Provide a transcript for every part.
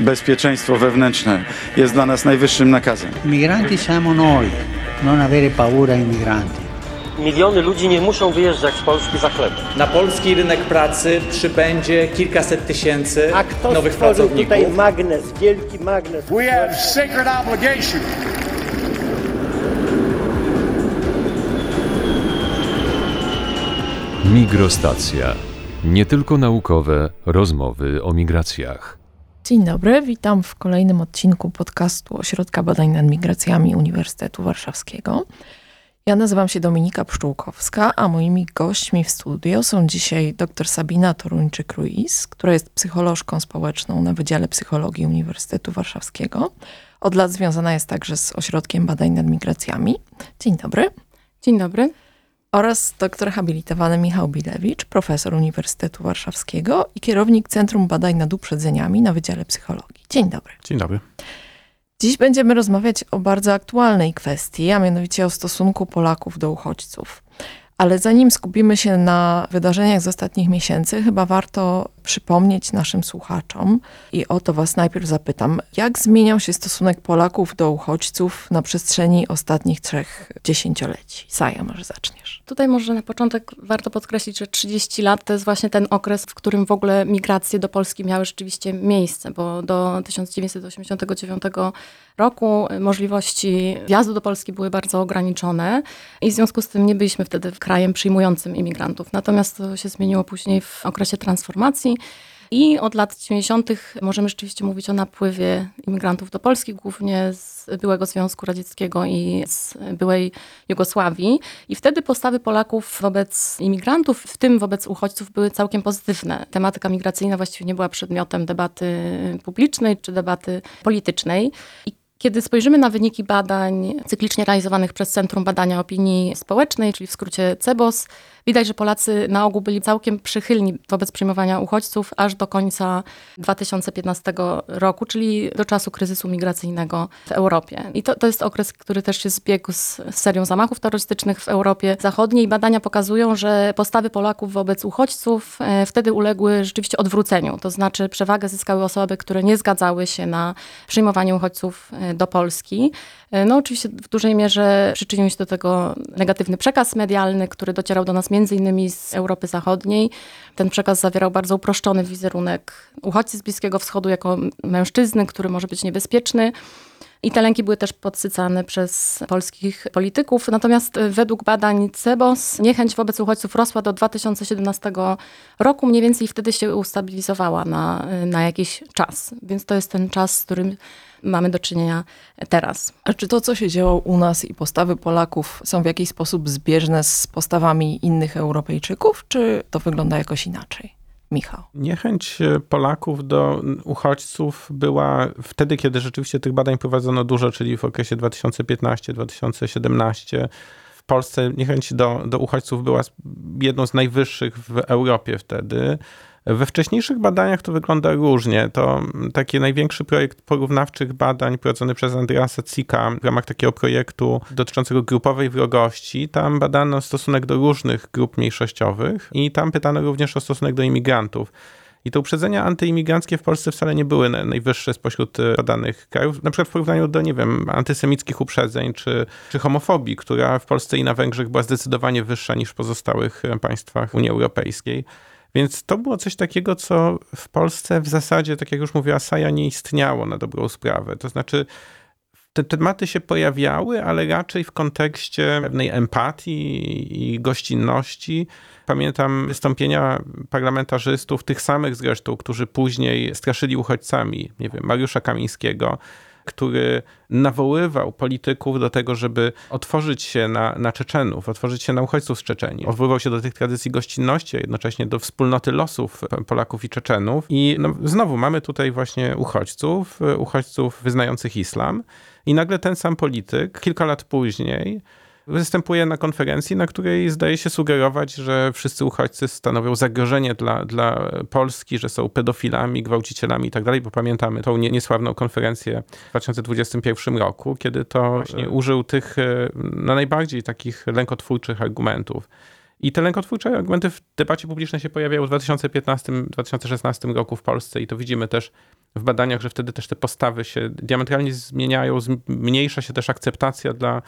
bezpieczeństwo wewnętrzne jest dla nas najwyższym nakazem. Migranti siamo noi, non avere paura ai migranti. Miliony ludzi nie muszą wyjeżdżać z Polski za chlebem. Na polski rynek pracy przybędzie kilkaset tysięcy A kto nowych pracowników. tutaj magnes, wielki magnes? We have sacred obligation Migrostacja. Nie tylko naukowe rozmowy o migracjach. Dzień dobry, witam w kolejnym odcinku podcastu Ośrodka Badań nad Migracjami Uniwersytetu Warszawskiego. Ja nazywam się Dominika Pszczółkowska, a moimi gośćmi w studio są dzisiaj dr Sabina Toruńczyk-Ruiz, która jest psycholożką społeczną na Wydziale Psychologii Uniwersytetu Warszawskiego. Od lat związana jest także z Ośrodkiem Badań nad Migracjami. Dzień dobry. Dzień dobry. Oraz doktor habilitowany Michał Bilewicz, profesor Uniwersytetu Warszawskiego i kierownik Centrum Badań nad Uprzedzeniami na Wydziale Psychologii. Dzień dobry. Dzień dobry. Dziś będziemy rozmawiać o bardzo aktualnej kwestii, a mianowicie o stosunku Polaków do uchodźców. Ale zanim skupimy się na wydarzeniach z ostatnich miesięcy, chyba warto przypomnieć naszym słuchaczom i o to Was najpierw zapytam, jak zmieniał się stosunek Polaków do uchodźców na przestrzeni ostatnich trzech dziesięcioleci? Saja, może zaczniesz. Tutaj może na początek warto podkreślić, że 30 lat to jest właśnie ten okres, w którym w ogóle migracje do Polski miały rzeczywiście miejsce, bo do 1989 roku możliwości wjazdu do Polski były bardzo ograniczone i w związku z tym nie byliśmy wtedy krajem przyjmującym imigrantów. Natomiast to się zmieniło później w okresie transformacji. I od lat 90. możemy rzeczywiście mówić o napływie imigrantów do Polski, głównie z byłego Związku Radzieckiego i z byłej Jugosławii. I wtedy postawy Polaków wobec imigrantów, w tym wobec uchodźców, były całkiem pozytywne. Tematyka migracyjna właściwie nie była przedmiotem debaty publicznej czy debaty politycznej. I kiedy spojrzymy na wyniki badań cyklicznie realizowanych przez Centrum Badania Opinii Społecznej, czyli w skrócie CEBOS, widać, że Polacy na ogół byli całkiem przychylni wobec przyjmowania uchodźców aż do końca 2015 roku, czyli do czasu kryzysu migracyjnego w Europie. I to, to jest okres, który też się zbiegł z, serią zamachów terrorystycznych w Europie Zachodniej. Badania pokazują, że postawy Polaków wobec uchodźców e, wtedy uległy rzeczywiście odwróceniu. To znaczy przewagę zyskały osoby, które nie zgadzały się na przyjmowanie uchodźców e, do Polski. E, No oczywiście w dużej mierze przyczynił się do tego negatywny przekaz medialny, który docierał do nas między innymi z Europy Zachodniej. Ten przekaz zawierał bardzo uproszczony wizerunek uchodźcy z Bliskiego Wschodu jako mężczyzny, który może być niebezpieczny. I te lęki były też podsycane przez polskich polityków. Natomiast według badań CEBOS niechęć wobec uchodźców rosła do 2017 roku. Mniej więcej wtedy się ustabilizowała na, na jakiś czas. Więc to jest ten czas, z którym mamy do czynienia teraz. A czy to, co się działo u nas i postawy Polaków są w jakiś sposób zbieżne z postawami innych Europejczyków, czy to wygląda jakoś inaczej? Michał. Niechęć Polaków do uchodźców była wtedy, kiedy rzeczywiście tych badań prowadzono dużo, czyli w okresie 2015-2017. W Polsce niechęć do, do uchodźców była jedną z najwyższych w Europie wtedy. We wcześniejszych badaniach to wygląda różnie. To taki największy projekt porównawczych badań prowadzony przez Andreasa Cika w ramach takiego projektu dotyczącego grupowej wrogości. Tam badano stosunek do różnych grup mniejszościowych i tam pytano również o stosunek do imigrantów. I te uprzedzenia antyimigranckie w Polsce wcale nie były najwyższe spośród badanych krajów. Na przykład w porównaniu do, nie wiem, antysemickich uprzedzeń czy, czy homofobii, która w Polsce i na Węgrzech była zdecydowanie wyższa niż w pozostałych państwach Unii Europejskiej. Więc to było coś takiego, co w Polsce w zasadzie, tak jak już mówiła Saja, nie istniało na dobrą sprawę. To znaczy, te tematy się pojawiały, ale raczej w kontekście pewnej empatii i gościnności. Pamiętam wystąpienia parlamentarzystów, tych samych zresztą, którzy później straszyli uchodźcami, nie wiem, Mariusza Kamińskiego, który nawoływał polityków do tego, żeby otworzyć się na, na Czeczenów, otworzyć się na uchodźców z Czeczeni. Odwoływał się do tych tradycji gościnności, a jednocześnie do wspólnoty losów Polaków i Czeczenów. I no, znowu mamy tutaj właśnie uchodźców, uchodźców wyznających islam. I nagle ten sam polityk, kilka lat później, występuje na konferencji, na której zdaje się sugerować, że wszyscy uchodźcy stanowią zagrożenie dla, dla Polski, że są pedofilami, gwałcicielami i tak dalej, bo pamiętamy tą niesławną konferencję w 2021 roku, kiedy to właśnie użył tych no, najbardziej takich lękotwórczych argumentów. I te lękotwórcze argumenty w debacie publicznej się pojawiają w 2015-2016 roku w Polsce i to widzimy też w badaniach, że wtedy też te postawy się diametralnie zmieniają, zmniejsza się też akceptacja dla,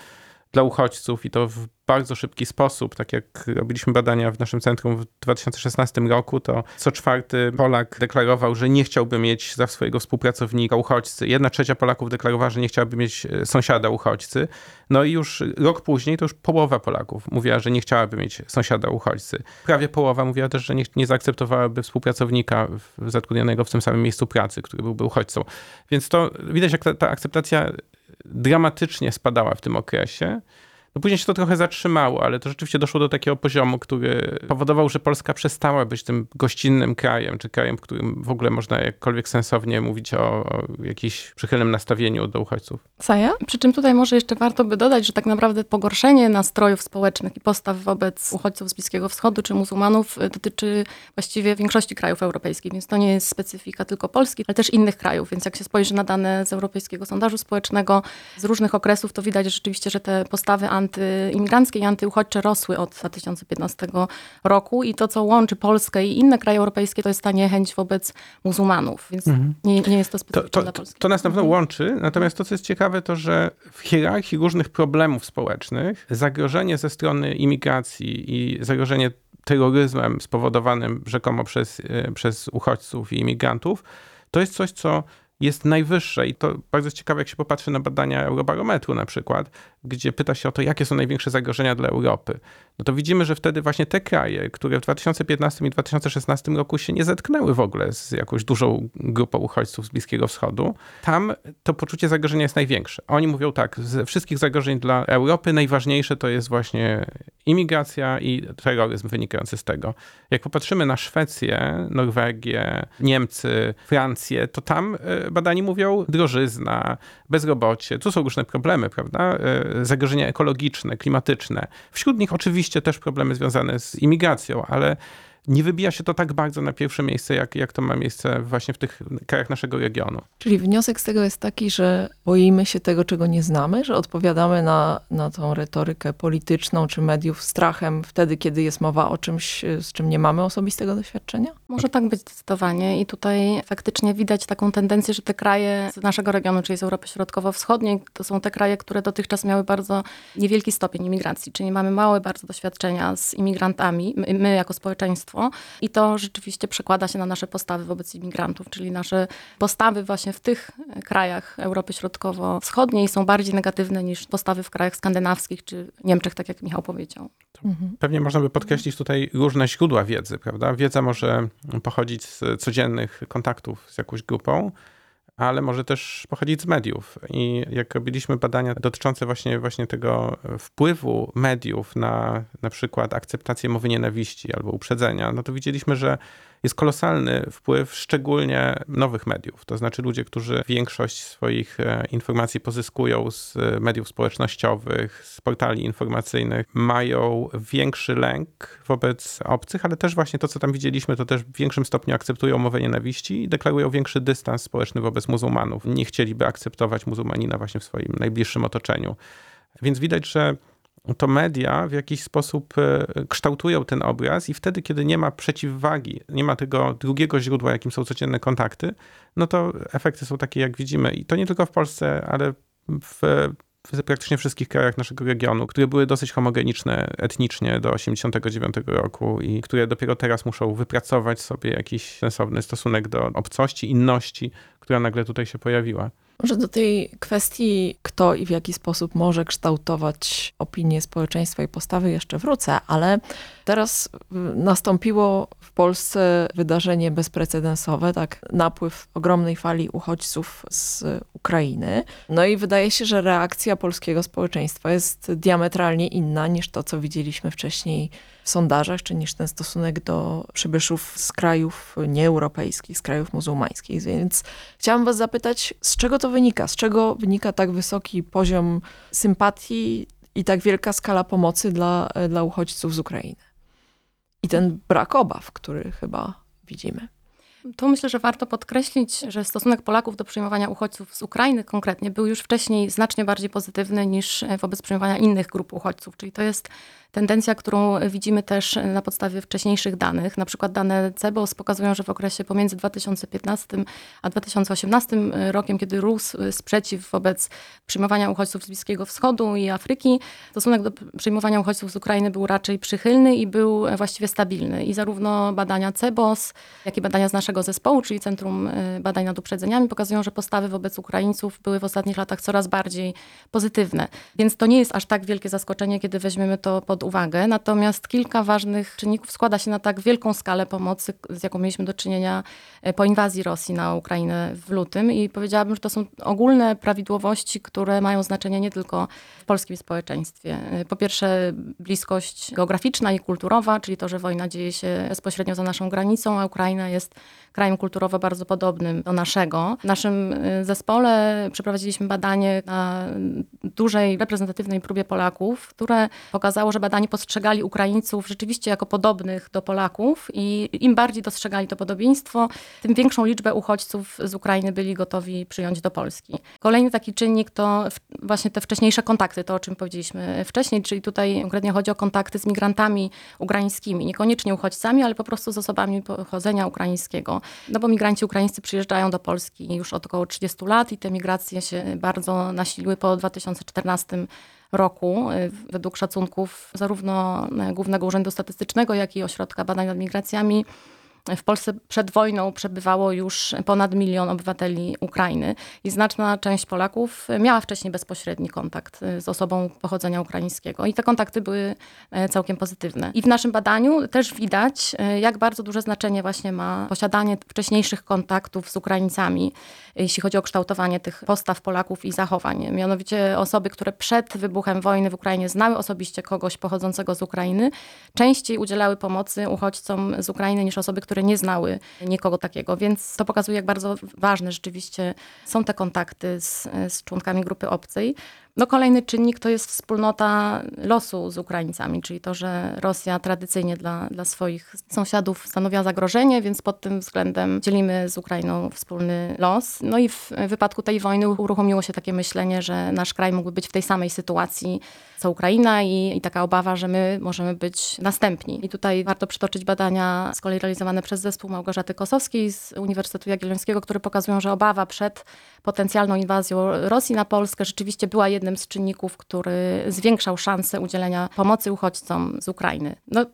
dla uchodźców i to w bardzo szybki sposób. Tak jak robiliśmy badania w naszym centrum w 2016 roku, to co czwarty Polak deklarował, że nie chciałby mieć za swojego współpracownika uchodźcy. Jedna trzecia Polaków deklarowała, że nie chciałaby mieć e, sąsiada uchodźcy. No i już rok później to już połowa Polaków mówiła, że nie chciałaby mieć sąsiada uchodźcy. Prawie połowa mówiła też, że nie, nie zaakceptowałaby współpracownika zatrudnionego w tym samym miejscu pracy, który byłby uchodźcą. Więc to widać, jak ta, ta akceptacja dramatycznie spadała w tym okresie. No później się to trochę zatrzymało, ale to rzeczywiście doszło do takiego poziomu, który powodował, że Polska przestała być tym gościnnym krajem, czy krajem, w którym w ogóle można jakkolwiek sensownie mówić o, o jakimś przychylnym nastawieniu do uchodźców. Saja? Przy czym tutaj może jeszcze warto by dodać, że tak naprawdę pogorszenie nastrojów społecznych i postaw wobec uchodźców z Bliskiego Wschodu czy muzułmanów y, dotyczy właściwie większości krajów europejskich, więc to nie jest specyfika tylko Polski, ale też innych krajów. Więc jak się spojrzy na dane z Europejskiego Sondażu Społecznego z różnych okresów, to widać rzeczywiście, że te postawy antyimigranckie i antyuchodźcze rosły od 2015 roku i to, co łączy Polskę i inne kraje europejskie, to jest ta niechęć wobec muzułmanów, więc nie, nie jest to To, specyficzne to, dla Polski. to nas na pewno łączy, natomiast to, co jest ciekawe, to że w hierarchii różnych problemów społecznych zagrożenie ze strony imigracji i zagrożenie terroryzmem spowodowanym rzekomo przez, e, przez uchodźców i imigrantów, to jest coś, co jest najwyższe i to bardzo ciekawe, jak się popatrzy na badania Eurobarometru na przykład, gdzie pyta się o to, jakie są największe zagrożenia dla Europy. No to widzimy, że wtedy właśnie te kraje, które w 2015 i 2016 roku się nie zetknęły w ogóle z jakąś dużą grupą uchodźców z Bliskiego Wschodu, tam to poczucie zagrożenia jest największe. Oni mówią tak, ze wszystkich zagrożeń dla Europy najważniejsze to jest właśnie imigracja i terroryzm wynikający z tego. Jak popatrzymy na Szwecję, Norwegię, Niemcy, Francję, to tam e, badani mówią drożyzna, bezrobocie, tu są różne problemy, prawda? E, Zagrożenia ekologiczne, klimatyczne. Wśród nich oczywiście też problemy związane z imigracją, ale nie wybija się to tak bardzo na pierwsze miejsce, jak, jak to ma miejsce właśnie w tych krajach naszego regionu. Czyli wniosek z tego jest taki, że boimy się tego, czego nie znamy, że odpowiadamy na, na tą retorykę polityczną czy mediów strachem wtedy, kiedy jest mowa o czymś, z czym nie mamy osobistego doświadczenia? Może tak być zdecydowanie i tutaj faktycznie widać taką tendencję, że te kraje z naszego regionu, czyli z Europy Środkowo-Wschodniej, to są te kraje, które dotychczas miały bardzo niewielki stopień imigracji, czyli mamy małe bardzo doświadczenia z imigrantami, my, my jako społeczeństwo i to rzeczywiście przekłada się na nasze postawy wobec imigrantów, czyli nasze postawy właśnie w tych krajach Europy Środkowo-Wschodniej są bardziej negatywne niż postawy w krajach skandynawskich czy Niemczech, tak jak Michał powiedział. Pewnie można by podkreślić tutaj różne źródła wiedzy, prawda? Wiedza może pochodzić z codziennych kontaktów z jakąś grupą, ale może też pochodzić z mediów. I jak robiliśmy badania dotyczące właśnie, właśnie tego wpływu mediów na na przykład akceptację mowy nienawiści albo uprzedzenia, no to widzieliśmy, że jest kolosalny wpływ szczególnie nowych mediów. To znaczy ludzie, którzy większość swoich e, informacji pozyskują z e, mediów społecznościowych, z portali informacyjnych, mają większy lęk wobec obcych, ale też właśnie to, co tam widzieliśmy, to też w większym stopniu akceptują mowę nienawiści i deklarują większy dystans społeczny wobec muzułmanów. Nie chcieliby akceptować muzułmanina właśnie w swoim najbliższym otoczeniu. Więc widać, że to media w jakiś sposób e, kształtują ten obraz i wtedy, kiedy nie ma przeciwwagi, nie ma tego drugiego źródła, jakim są codzienne kontakty, no to efekty są takie, jak widzimy. I to nie tylko w Polsce, ale w, w praktycznie wszystkich krajach naszego regionu, które były dosyć homogeniczne etnicznie do 89 roku i które dopiero teraz muszą wypracować sobie jakiś sensowny stosunek do obcości, inności, która nagle tutaj się pojawiła. Może do tej kwestii, kto i w jaki sposób może kształtować opinię społeczeństwa i postawy jeszcze wrócę, ale teraz y, nastąpiło w Polsce wydarzenie bezprecedensowe, tak, napływ ogromnej fali uchodźców z Ukrainy. No i wydaje się, że reakcja polskiego społeczeństwa jest diametralnie inna niż to, co widzieliśmy wcześniej w sondażach, czy niż ten stosunek do przybyszów z krajów nieeuropejskich, z krajów muzułmańskich. Więc chciałam was zapytać, z czego to wynika? Z czego wynika tak wysoki poziom sympatii i tak wielka skala pomocy dla, dla uchodźców z Ukrainy? I ten brak obaw, który chyba widzimy. Tu myślę, że warto podkreślić, że stosunek Polaków do przyjmowania uchodźców z Ukrainy konkretnie był już wcześniej znacznie bardziej pozytywny niż wobec przyjmowania innych grup uchodźców. Czyli to jest tendencja, którą widzimy też na podstawie wcześniejszych danych. Na przykład dane CEBOS pokazują, że w okresie pomiędzy 2015 a 2018 rokiem, kiedy rósł sprzeciw wobec przyjmowania uchodźców z Bliskiego Wschodu i Afryki, stosunek do przyjmowania uchodźców z Ukrainy był raczej przychylny i był właściwie stabilny. I zarówno badania CEBOS, jak i badania z naszego zespołu, czyli Centrum Badań nad Uprzedzeniami, pokazują, że postawy wobec Ukraińców były w ostatnich latach coraz bardziej pozytywne. Więc to nie jest aż tak wielkie zaskoczenie, kiedy weźmiemy to pod uwagę. Natomiast kilka ważnych czynników składa się na tak wielką skalę pomocy, z jaką mieliśmy do czynienia e, po inwazji Rosji na Ukrainę w lutym. I powiedziałabym, że to są ogólne prawidłowości, które mają znaczenie nie tylko w polskim społeczeństwie. E, Po pierwsze, bliskość geograficzna i kulturowa, czyli to, że wojna dzieje się bezpośrednio za naszą granicą, a Ukraina jest krajem kulturowo bardzo podobnym do naszego. W naszym y, zespole przeprowadziliśmy badanie na dużej, reprezentatywnej próbie Polaków, które pokazało, że badani postrzegali Ukraińców rzeczywiście jako podobnych do Polaków i im bardziej dostrzegali to podobieństwo, tym większą liczbę uchodźców z Ukrainy byli gotowi przyjąć do Polski. Kolejny taki czynnik to właśnie te wcześniejsze kontakty, to o czym powiedzieliśmy wcześniej, czyli tutaj konkretnie chodzi o kontakty z migrantami ukraińskimi, niekoniecznie uchodźcami, ale po prostu z osobami pochodzenia ukraińskiego. No bo migranci ukraińscy przyjeżdżają do Polski już od około 30 lat i te migracje się bardzo nasiliły po 2014 roku. Według szacunków zarówno Głównego Urzędu Statystycznego, jak i Ośrodka Badań nad Migracjami w Polsce przed wojną przebywało już ponad milion obywateli Ukrainy i znaczna część Polaków miała wcześniej bezpośredni kontakt z osobą pochodzenia ukraińskiego i te kontakty były całkiem pozytywne. I w naszym badaniu też widać, jak bardzo duże znaczenie właśnie ma posiadanie wcześniejszych kontaktów z Ukraińcami, jeśli chodzi o kształtowanie tych postaw Polaków i zachowań. Mianowicie osoby, które przed wybuchem wojny w Ukrainie znały osobiście kogoś pochodzącego z Ukrainy, częściej udzielały pomocy uchodźcom z Ukrainy niż osoby, które nie znały nikogo takiego. Więc to pokazuje, jak bardzo ważne rzeczywiście są te kontakty z, z członkami grupy obcej. No kolejny czynnik to jest wspólnota losu z Ukraińcami, czyli to, że Rosja tradycyjnie dla, dla swoich sąsiadów stanowiła zagrożenie, więc pod tym względem dzielimy z Ukrainą wspólny los. No i w wypadku tej wojny uruchomiło się takie myślenie, że nasz kraj mógłby być w tej samej sytuacji co Ukraina i, i taka obawa, że my możemy być następni. I tutaj warto przytoczyć badania z kolei realizowane przez zespół Małgorzaty Kosowskiej z Uniwersytetu Jagiellońskiego, które pokazują, że obawa przed potencjalną inwazją Rosji na Polskę rzeczywiście była jednym z czynników, który zwiększał szanse udzielenia pomocy uchodźcom z Ukrainy. No,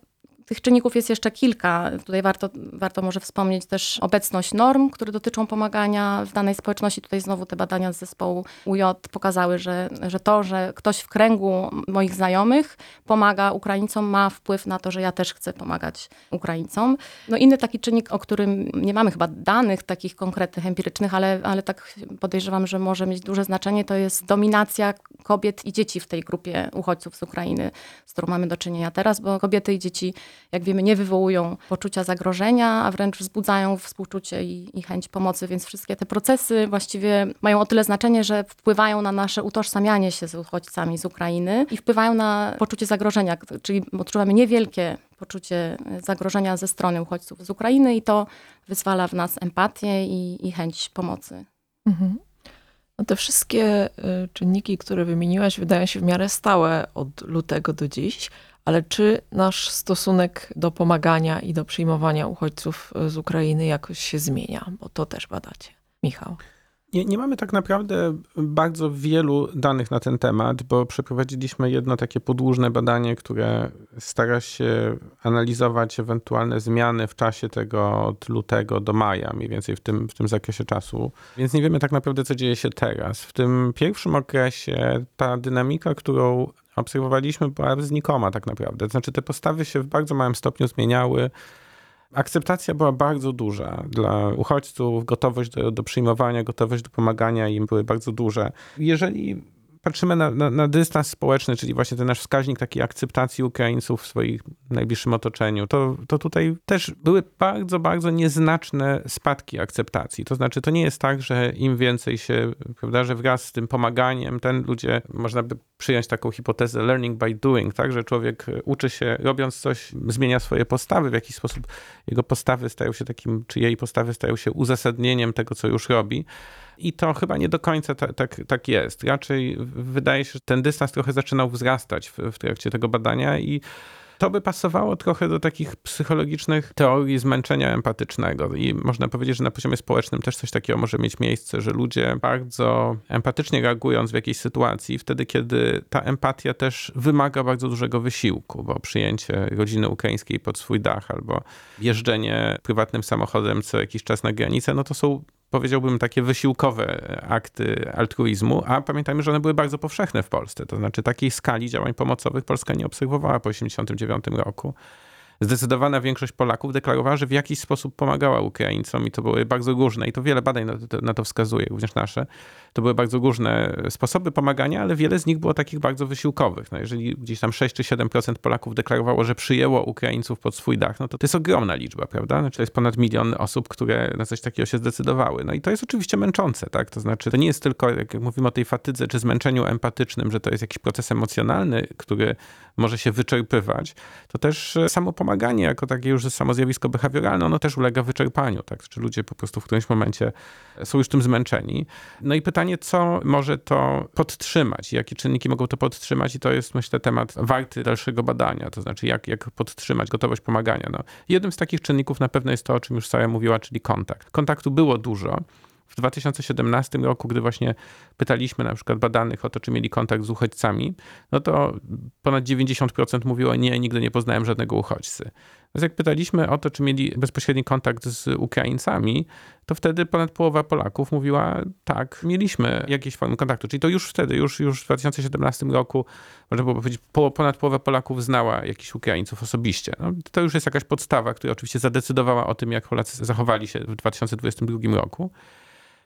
tych czynników jest jeszcze kilka. Tutaj warto, warto może wspomnieć też obecność norm, które dotyczą pomagania w danej społeczności. Tutaj znowu te badania z zespołu UJ pokazały, że, że to, że ktoś w kręgu moich znajomych pomaga Ukraińcom, ma wpływ na to, że ja też chcę pomagać Ukraińcom. No inny taki czynnik, o którym nie mamy chyba danych takich konkretnych, empirycznych, ale, ale tak podejrzewam, że może mieć duże znaczenie, to jest dominacja kobiet i dzieci w tej grupie uchodźców z Ukrainy, z którą mamy do czynienia teraz, bo kobiety i dzieci jak wiemy, nie wywołują poczucia zagrożenia, a wręcz wzbudzają współczucie i, i, chęć pomocy, więc wszystkie te procesy właściwie mają o tyle znaczenie, że wpływają na nasze utożsamianie się z uchodźcami z Ukrainy i wpływają na poczucie zagrożenia, czyli odczuwamy niewielkie poczucie zagrożenia ze strony uchodźców z Ukrainy i to wyzwala w nas empatię i, i chęć pomocy. Mhm. No te wszystkie y, czynniki, które wymieniłaś, wydają się w miarę stałe od lutego do dziś, ale czy nasz stosunek do pomagania i do przyjmowania uchodźców z Ukrainy jakoś się zmienia? Bo to też badacie. Michał. Nie, nie mamy tak naprawdę bardzo wielu danych na ten temat, bo przeprowadziliśmy jedno takie podłużne badanie, które stara się analizować ewentualne zmiany w czasie tego od lutego do maja, mniej więcej w tym, w tym zakresie czasu. Więc nie wiemy tak naprawdę, co dzieje się teraz. W tym pierwszym okresie ta dynamika, którą obserwowaliśmy, była znikoma tak naprawdę. Znaczy te postawy się w bardzo małym stopniu zmieniały. Akceptacja była bardzo duża dla uchodźców, gotowość do, do przyjmowania, gotowość do pomagania im były bardzo duże. Jeżeli patrzymy na, na, na, dystans społeczny, czyli właśnie ten nasz wskaźnik takiej akceptacji Ukraińców w swoim najbliższym otoczeniu, to, to tutaj też były bardzo, bardzo nieznaczne spadki akceptacji. To znaczy, to nie jest tak, że im więcej się, prawda, że wraz z tym pomaganiem, ten ludzie, można by przyjąć taką hipotezę learning by doing, tak, że człowiek uczy się, robiąc coś, zmienia swoje postawy, w jakiś sposób jego postawy stają się takim, czy jej postawy stają się uzasadnieniem tego, co już robi. I to chyba nie do końca ta, tak, tak jest. Raczej wydaje się, że ten dystans trochę zaczynał wzrastać w, w trakcie tego badania i to by pasowało trochę do takich psychologicznych teorii zmęczenia empatycznego. I można powiedzieć, że na poziomie społecznym też coś takiego może mieć miejsce, że ludzie bardzo empatycznie reagując w jakiejś sytuacji, wtedy kiedy ta empatia też wymaga bardzo dużego wysiłku, bo przyjęcie rodziny ukraińskiej pod swój dach albo jeżdżenie prywatnym samochodem co jakiś czas na granicę, no to są powiedziałbym, takie wysiłkowe akty altruizmu, a pamiętajmy, że one były bardzo powszechne w Polsce. To znaczy takiej skali działań pomocowych Polska nie obserwowała po 1989 roku zdecydowana większość Polaków deklarowała, że w jakiś sposób pomagała Ukraińcom i to były bardzo różne, i to wiele badań na to, na to wskazuje, również nasze. To były bardzo różne sposoby pomagania, ale wiele z nich było takich bardzo wysiłkowych. No jeżeli gdzieś tam 6 czy 7% Polaków deklarowało, że przyjęło Ukraińców pod swój dach, no to to jest ogromna liczba, prawda? Znaczy to jest ponad milion osób, które na coś takiego się zdecydowały. No i to jest oczywiście męczące, tak? To znaczy to nie jest tylko, jak mówimy o tej fatydze czy zmęczeniu empatycznym, że to jest jakiś proces emocjonalny, który może się wyczerpywać, to też samo pomaganie jako takie już samo zjawisko behawioralne, ono też ulega wyczerpaniu, tak? Czy ludzie po prostu w którymś momencie są już tym zmęczeni. No i pytanie, co może to podtrzymać, jakie czynniki mogą to podtrzymać i to jest myślę temat warty dalszego badania, to znaczy jak, jak podtrzymać gotowość pomagania. No, jednym z takich czynników na pewno jest to, o czym już Sara mówiła, czyli kontakt. Kontaktu było dużo, w 2017 roku, gdy właśnie pytaliśmy na przykład badanych o to, czy mieli kontakt z uchodźcami, no to ponad 90% mówiło nie, nigdy nie poznałem żadnego uchodźcy. Więc jak pytaliśmy o to, czy mieli bezpośredni kontakt z Ukraińcami, to wtedy ponad połowa Polaków mówiła tak, mieliśmy jakieś formy kontaktu. Czyli to już wtedy, już, już w 2017 roku, można było powiedzieć, po, ponad połowa Polaków znała jakichś Ukraińców osobiście. No, to już jest jakaś podstawa, która oczywiście zadecydowała o tym, jak Polacy zachowali się w 2022 roku.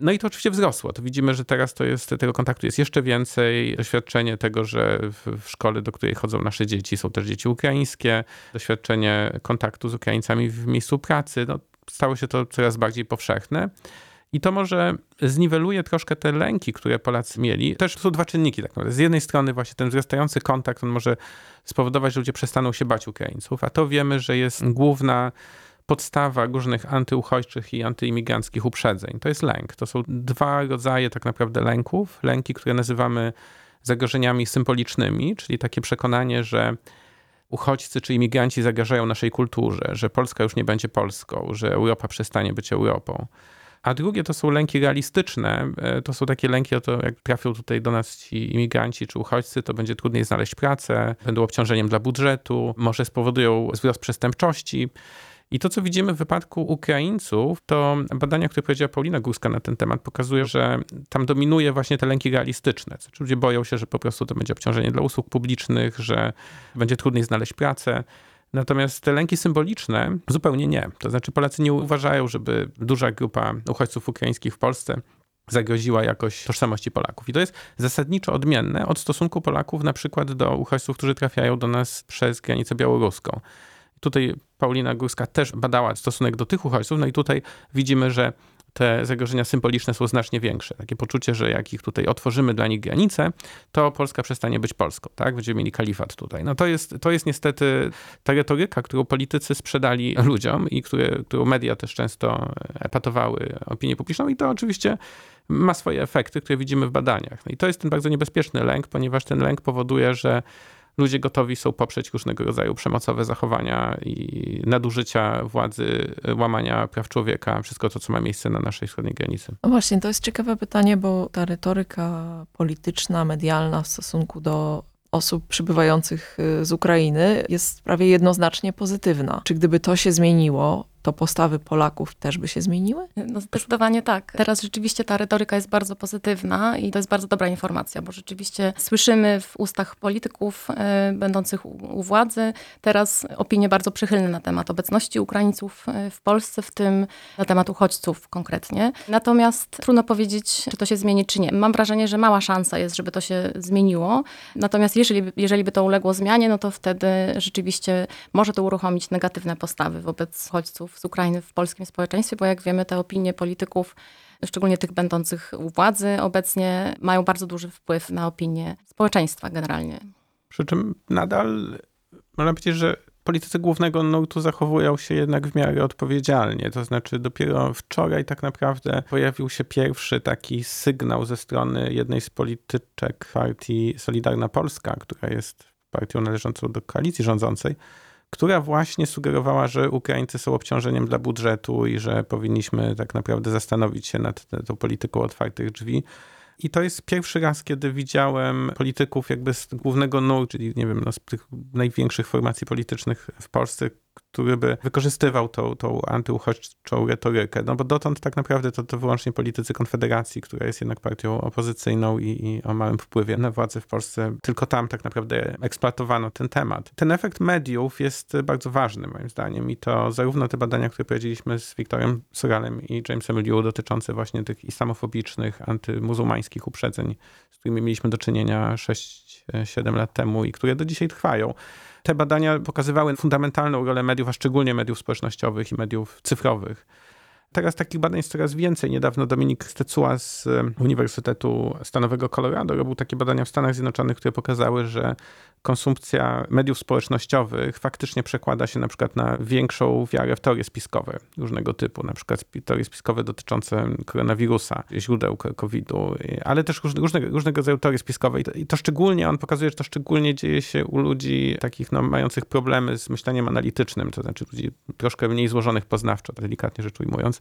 No i to oczywiście wzrosło. To widzimy, że teraz to jest, tego kontaktu jest jeszcze więcej. Doświadczenie tego, że w, w szkole, do której chodzą nasze dzieci, są też dzieci ukraińskie. Doświadczenie kontaktu z Ukraińcami w miejscu pracy. No, stało się to coraz bardziej powszechne. I to może zniweluje troszkę te lęki, które Polacy mieli. Też są dwa czynniki tak naprawdę. Z jednej strony właśnie ten wzrastający kontakt, on może spowodować, że ludzie przestaną się bać Ukraińców, a to wiemy, że jest główna podstawa różnych antyuchodźczych i antyimigranckich uprzedzeń. To jest lęk. To są dwa rodzaje tak naprawdę lęków. Lęki, które nazywamy zagrożeniami symbolicznymi, czyli takie przekonanie, że uchodźcy czy imigranci zagrażają naszej kulturze, że Polska już nie będzie Polską, że Europa przestanie być Europą. A drugie to są lęki realistyczne. To są takie lęki to, jak trafią tutaj do nas ci imigranci czy uchodźcy, to będzie trudniej znaleźć pracę, będą obciążeniem dla budżetu, może spowodują wzrost przestępczości. I to, co widzimy w wypadku Ukraińców, to badania, które powiedziała Paulina Górska na ten temat, pokazują, że tam dominuje właśnie te lęki realistyczne. Znaczy ludzie boją się, że po prostu to będzie obciążenie dla usług publicznych, że będzie trudniej znaleźć pracę. Natomiast te lęki symboliczne zupełnie nie. To znaczy Polacy nie uważają, żeby duża grupa uchodźców ukraińskich w Polsce zagroziła jakoś tożsamości Polaków. I to jest zasadniczo odmienne od stosunku Polaków na przykład do uchodźców, którzy trafiają do nas przez granicę białoruską. Tutaj Paulina Górska też badała stosunek do tych uchodźców, no i tutaj widzimy, że te zagrożenia symboliczne są znacznie większe. Takie poczucie, że jak ich tutaj otworzymy dla nich granice, to Polska przestanie być Polską, tak? Będziemy mieli kalifat tutaj. No to jest, to jest niestety ta retoryka, którą politycy sprzedali ludziom i które, którą media też często epatowały opinię publiczną i to oczywiście ma swoje efekty, które widzimy w badaniach. No i to jest ten bardzo niebezpieczny lęk, ponieważ ten lęk powoduje, że ludzie gotowi są poprzeć różnego rodzaju przemocowe zachowania i nadużycia władzy, łamania praw człowieka, wszystko to, co ma miejsce na naszej wschodniej granicy. No właśnie, to jest ciekawe pytanie, bo ta retoryka polityczna, medialna w stosunku do osób przybywających y, z Ukrainy jest prawie jednoznacznie pozytywna. Czy gdyby to się zmieniło, to postawy Polaków też by się zmieniły? No zdecydowanie tak. Teraz rzeczywiście ta retoryka jest bardzo pozytywna i to jest bardzo dobra informacja, bo rzeczywiście słyszymy w ustach polityków y, będących u, u, władzy teraz opinie bardzo przychylne na temat obecności Ukraińców y, w Polsce, w tym na temat uchodźców konkretnie. Natomiast trudno powiedzieć, czy to się zmieni, czy nie. Mam wrażenie, że mała szansa jest, żeby to się zmieniło. Natomiast jeżeli, jeżeli by to uległo zmianie, no to wtedy rzeczywiście może to uruchomić negatywne postawy wobec uchodźców z Ukrainy w polskim społeczeństwie, bo jak wiemy, te opinie polityków, szczególnie tych będących u władzy obecnie, mają bardzo duży wpływ na opinię społeczeństwa generalnie. Przy czym nadal można powiedzieć, że politycy głównego nurtu zachowują się jednak w miarę odpowiedzialnie. To znaczy, dopiero wczoraj tak naprawdę pojawił się pierwszy taki sygnał ze strony jednej z polityczek partii Solidarna Polska, która jest partią należącą do koalicji rządzącej, która właśnie sugerowała, że Ukraińcy są obciążeniem dla budżetu i że powinniśmy tak naprawdę zastanowić się nad tą polityką otwartych drzwi. I to jest pierwszy raz, kiedy widziałem polityków jakby z głównego nurtu, czyli nie wiem, no z tych największych formacji politycznych w Polsce, który by wykorzystywał tą, tą antyuchodźczą retorykę. No bo dotąd tak naprawdę to, to wyłącznie politycy Konfederacji, która jest jednak partią opozycyjną i, i o małym wpływie na władzę w Polsce. Tylko tam tak naprawdę eksploatowano ten temat. Ten efekt mediów jest bardzo ważny moim zdaniem i to zarówno te badania, które prowadziliśmy z Wiktorem Soralem i Jamesem Liu dotyczące właśnie tych islamofobicznych, antymuzułmańskich uprzedzeń, z którymi mieliśmy do czynienia 6-7 lat temu i które do dzisiaj trwają. Te badania pokazywały fundamentalną rolę mediów, a szczególnie mediów społecznościowych i mediów cyfrowych. Teraz takich badań jest coraz więcej. Niedawno Dominik Stecua z Uniwersytetu Stanowego Colorado robił takie badania w Stanach Zjednoczonych, które pokazały, że konsumpcja mediów społecznościowych faktycznie przekłada się na przykład na większą wiarę w teorie spiskowe różnego typu, na przykład teorie spiskowe dotyczące koronawirusa, źródeł COVID-u, ale też różnego, różnego rodzaju teorie spiskowe. I to szczególnie, on pokazuje, że to szczególnie dzieje się u ludzi takich no, mających problemy z myśleniem analitycznym, to znaczy ludzi troszkę mniej złożonych poznawczo, delikatnie rzecz ujmując.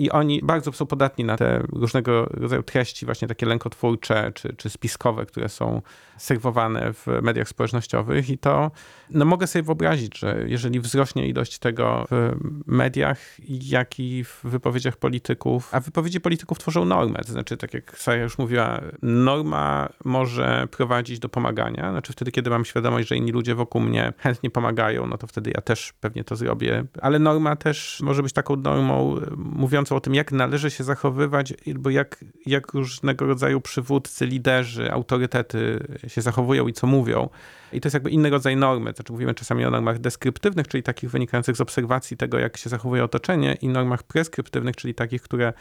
I oni bardzo są podatni na te różnego rodzaju treści, właśnie takie lękotwórcze czy, czy spiskowe, które są serwowane w mediach społecznościowych. I to no mogę sobie wyobrazić, że jeżeli wzrośnie ilość tego w mediach, jak i w wypowiedziach polityków, a wypowiedzi polityków tworzą normę, to znaczy, tak jak Saja już mówiła, norma może prowadzić do pomagania, znaczy wtedy, kiedy mam świadomość, że inni ludzie wokół mnie chętnie pomagają, no to wtedy ja też pewnie to zrobię, ale norma też może być taką normą mówiącą o tym, jak należy się zachowywać, albo jak, jak różnego rodzaju przywódcy, liderzy, autorytety się zachowują i co mówią. I to jest jakby inny rodzaj normy. Znaczy mówimy czasami o normach deskryptywnych, czyli takich wynikających z obserwacji tego, jak się zachowuje otoczenie, i normach preskryptywnych, czyli takich, które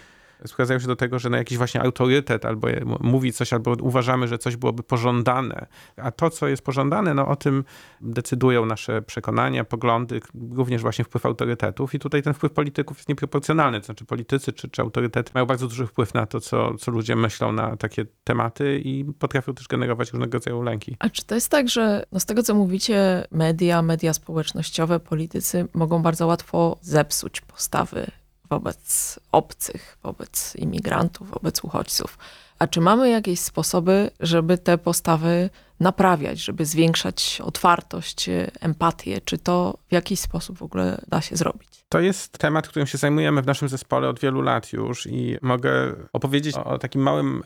sprowadzają się do tego, że na jakiś właśnie autorytet albo mówi coś, albo uważamy, że coś byłoby pożądane. A to, co jest pożądane, no o tym decydują nasze przekonania, poglądy, również właśnie wpływ autorytetów. I tutaj ten wpływ polityków jest nieproporcjonalny. To znaczy politycy czy, czy autorytety mają bardzo duży wpływ na to, co, co ludzie myślą na takie tematy i potrafią też generować różnego rodzaju lęki. A czy to jest tak, że no z tego, co mówicie, media, media społecznościowe, politycy mogą bardzo łatwo zepsuć postawy wobec obcych, wobec imigrantów, wobec uchodźców. A czy mamy jakieś sposoby, żeby te postawy naprawiać, żeby zwiększać otwartość, empatię? Czy to w jakiś sposób w ogóle da się zrobić? To jest temat, którym się zajmujemy w naszym zespole od wielu lat już i mogę opowiedzieć o takim małym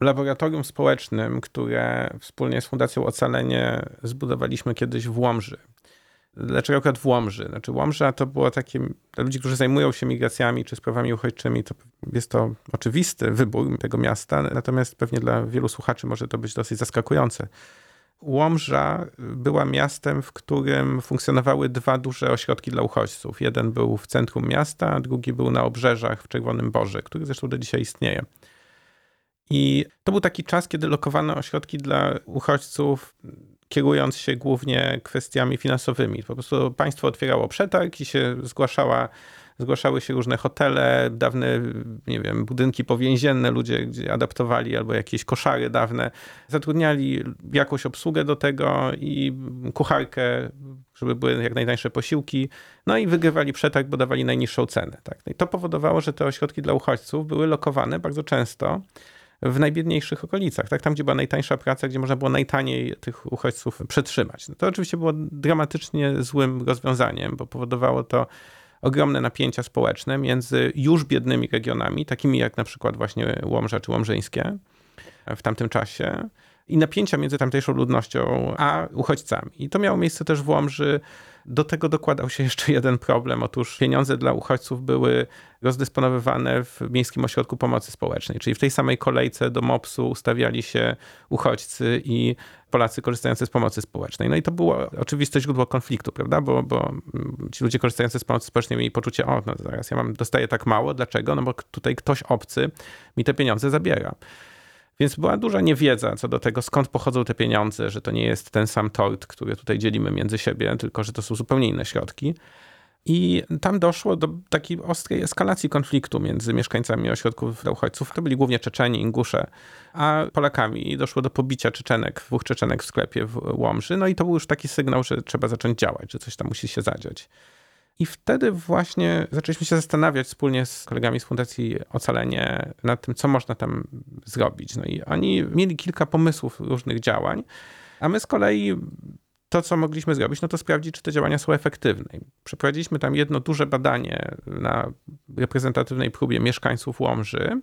laboratorium społecznym, które wspólnie z Fundacją Ocalenie zbudowaliśmy kiedyś w Łomży. Dlaczego akurat w Łomży? Znaczy Łomża to było takie, dla ludzi, którzy zajmują się migracjami czy sprawami uchodźczymi, to jest to oczywisty wybór tego miasta, natomiast pewnie dla wielu słuchaczy może to być dosyć zaskakujące. Łomża była miastem, w którym funkcjonowały dwa duże ośrodki dla uchodźców. Jeden był w centrum miasta, a drugi był na obrzeżach w Czerwonym Borze, który zresztą do dzisiaj istnieje. I to był taki czas, kiedy lokowano ośrodki dla uchodźców kierując się głównie kwestiami finansowymi. Po prostu państwo otwierało przetarg i się zgłaszała, zgłaszały się różne hotele, dawne, nie wiem, budynki powięzienne, ludzie gdzie adaptowali albo jakieś koszary dawne. Zatrudniali jakąś obsługę do tego i kucharkę, żeby były jak najtańsze posiłki. No i wygrywali przetarg, bo dawali najniższą cenę. Tak? No I to powodowało, że te ośrodki dla uchodźców były lokowane bardzo często w najbiedniejszych okolicach, tak? tam gdzie była najtańsza praca, gdzie można było najtaniej tych uchodźców przetrzymać. No to oczywiście było dramatycznie złym rozwiązaniem, bo powodowało to ogromne napięcia społeczne między już biednymi regionami, takimi jak na przykład właśnie Łomża czy Łomżyńskie w tamtym czasie, i napięcia między tamtejszą ludnością a uchodźcami. I to miało miejsce też w Łomży. Do tego dokładał się jeszcze jeden problem. Otóż pieniądze dla uchodźców były rozdysponowywane w Miejskim Ośrodku Pomocy Społecznej, czyli w tej samej kolejce do MOPS-u ustawiali się uchodźcy i Polacy korzystający z pomocy społecznej. No i to było oczywiste źródło konfliktu, prawda? Bo, bo ci ludzie korzystający z pomocy społecznej mieli poczucie, o, no zaraz ja mam, dostaję tak mało, dlaczego? No bo tutaj ktoś obcy mi te pieniądze zabiera. Więc była duża niewiedza co do tego, skąd pochodzą te pieniądze, że to nie jest ten sam tort, który tutaj dzielimy między siebie, tylko że to są zupełnie inne środki. I tam doszło do takiej ostrej eskalacji konfliktu między mieszkańcami ośrodków dla uchodźców. To byli głównie Czeczeni, Ingusze, a Polakami. I doszło do pobicia Czeczenek, dwóch Czeczenek w sklepie w Łomży. No i to był już taki sygnał, że trzeba zacząć działać, że coś tam musi się zadziać. I wtedy właśnie zaczęliśmy się zastanawiać wspólnie z kolegami z Fundacji Ocalenie nad tym, co można tam zrobić. No i oni mieli kilka pomysłów różnych działań, a my z kolei to, co mogliśmy zrobić, no to sprawdzić, czy te działania są efektywne. Przeprowadziliśmy tam jedno duże badanie na reprezentatywnej próbie mieszkańców Łomży.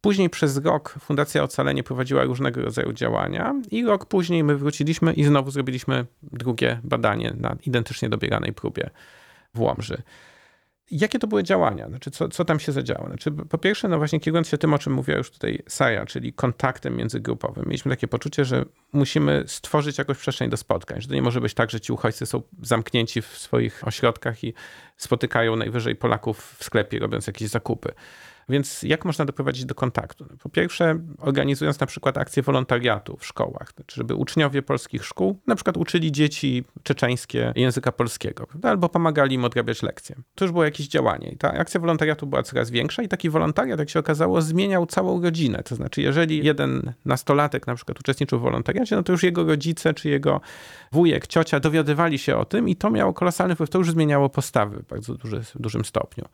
Później przez rok Fundacja Ocalenie prowadziła różnego rodzaju działania i rok później my wróciliśmy i znowu zrobiliśmy drugie badanie na identycznie dobieranej próbie w Łomży. Jakie to były działania? Znaczy, co, co tam się zadziało? Znaczy, po pierwsze, no właśnie kierując się tym, o czym mówiła już tutaj Saja, czyli kontaktem międzygrupowym, mieliśmy takie poczucie, że musimy stworzyć jakąś przestrzeń do spotkań, że to nie może być tak, że ci uchodźcy są zamknięci w swoich ośrodkach i spotykają najwyżej Polaków w sklepie, robiąc jakieś zakupy. Więc jak można doprowadzić do kontaktu? No, po pierwsze, organizując na przykład akcje wolontariatu w szkołach, znaczy, żeby uczniowie polskich szkół na przykład uczyli dzieci czeczeńskie języka polskiego, albo pomagali im odrabiać lekcje. To już było jakieś działanie i ta akcja wolontariatu była coraz większa i taki wolontariat, jak się okazało, zmieniał całą rodzinę. To znaczy, jeżeli jeden nastolatek na przykład uczestniczył w wolontariacie, no to już jego rodzice czy jego wujek, ciocia dowiadywali się o tym i to miało kolosalny wpływ. To już zmieniało postawy w bardzo duży, dużym stopniu.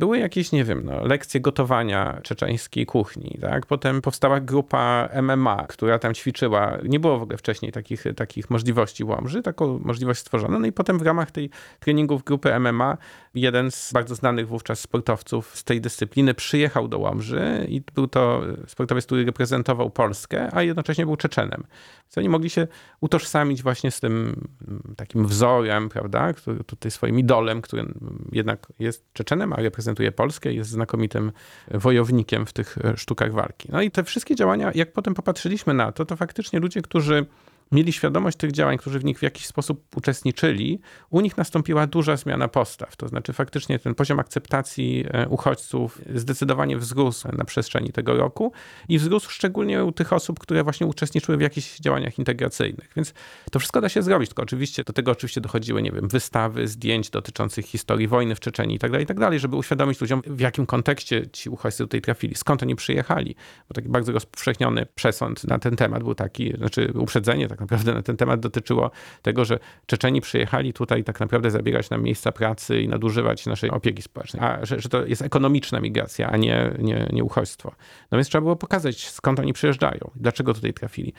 Były jakieś, nie wiem, no, lekcje gotowania czeczeńskiej kuchni, tak? Potem powstała grupa MMA, która tam ćwiczyła. Nie było w ogóle wcześniej takich, takich możliwości Łomży, taką możliwość stworzono. No i potem w ramach tej treningów grupy MMA jeden z bardzo znanych wówczas sportowców z tej dyscypliny przyjechał do Łomży i był to sportowiec, który reprezentował Polskę, a jednocześnie był Czeczenem. Więc oni mogli się utożsamić właśnie z tym takim wzorem, prawda, który tutaj swoim idolem, który jednak jest Czeczenem, a reprezentuje Polskę, jest znakomitym wojownikiem w tych sztukach walki. No i te wszystkie działania, jak potem popatrzyliśmy na to, to faktycznie ludzie, którzy mieli świadomość tych działań, którzy w nich w jakiś sposób uczestniczyli, u nich nastąpiła duża zmiana postaw. To znaczy faktycznie ten poziom akceptacji uchodźców zdecydowanie wzrósł na przestrzeni tego roku i wzrósł szczególnie u tych osób, które właśnie uczestniczyły w jakichś działaniach integracyjnych. Więc to wszystko da się zrobić, tylko oczywiście do tego oczywiście dochodziły, nie wiem, wystawy, zdjęć dotyczących historii wojny w Czeczeniu i tak dalej, i tak dalej, żeby uświadomić ludziom, w jakim kontekście ci uchodźcy tutaj trafili, skąd oni przyjechali. Bo taki bardzo rozpowszechniony przesąd na ten temat był taki, znaczy uprzedzenie tak naprawdę na ten temat dotyczyło tego, że Czeczeni przyjechali tutaj tak naprawdę zabierać nam miejsca pracy i nadużywać naszej opieki społecznej, a że, że to jest ekonomiczna migracja, a nie, nie, nie uchodźstwo. No więc trzeba było pokazać, skąd oni przyjeżdżają, dlaczego tutaj trafili.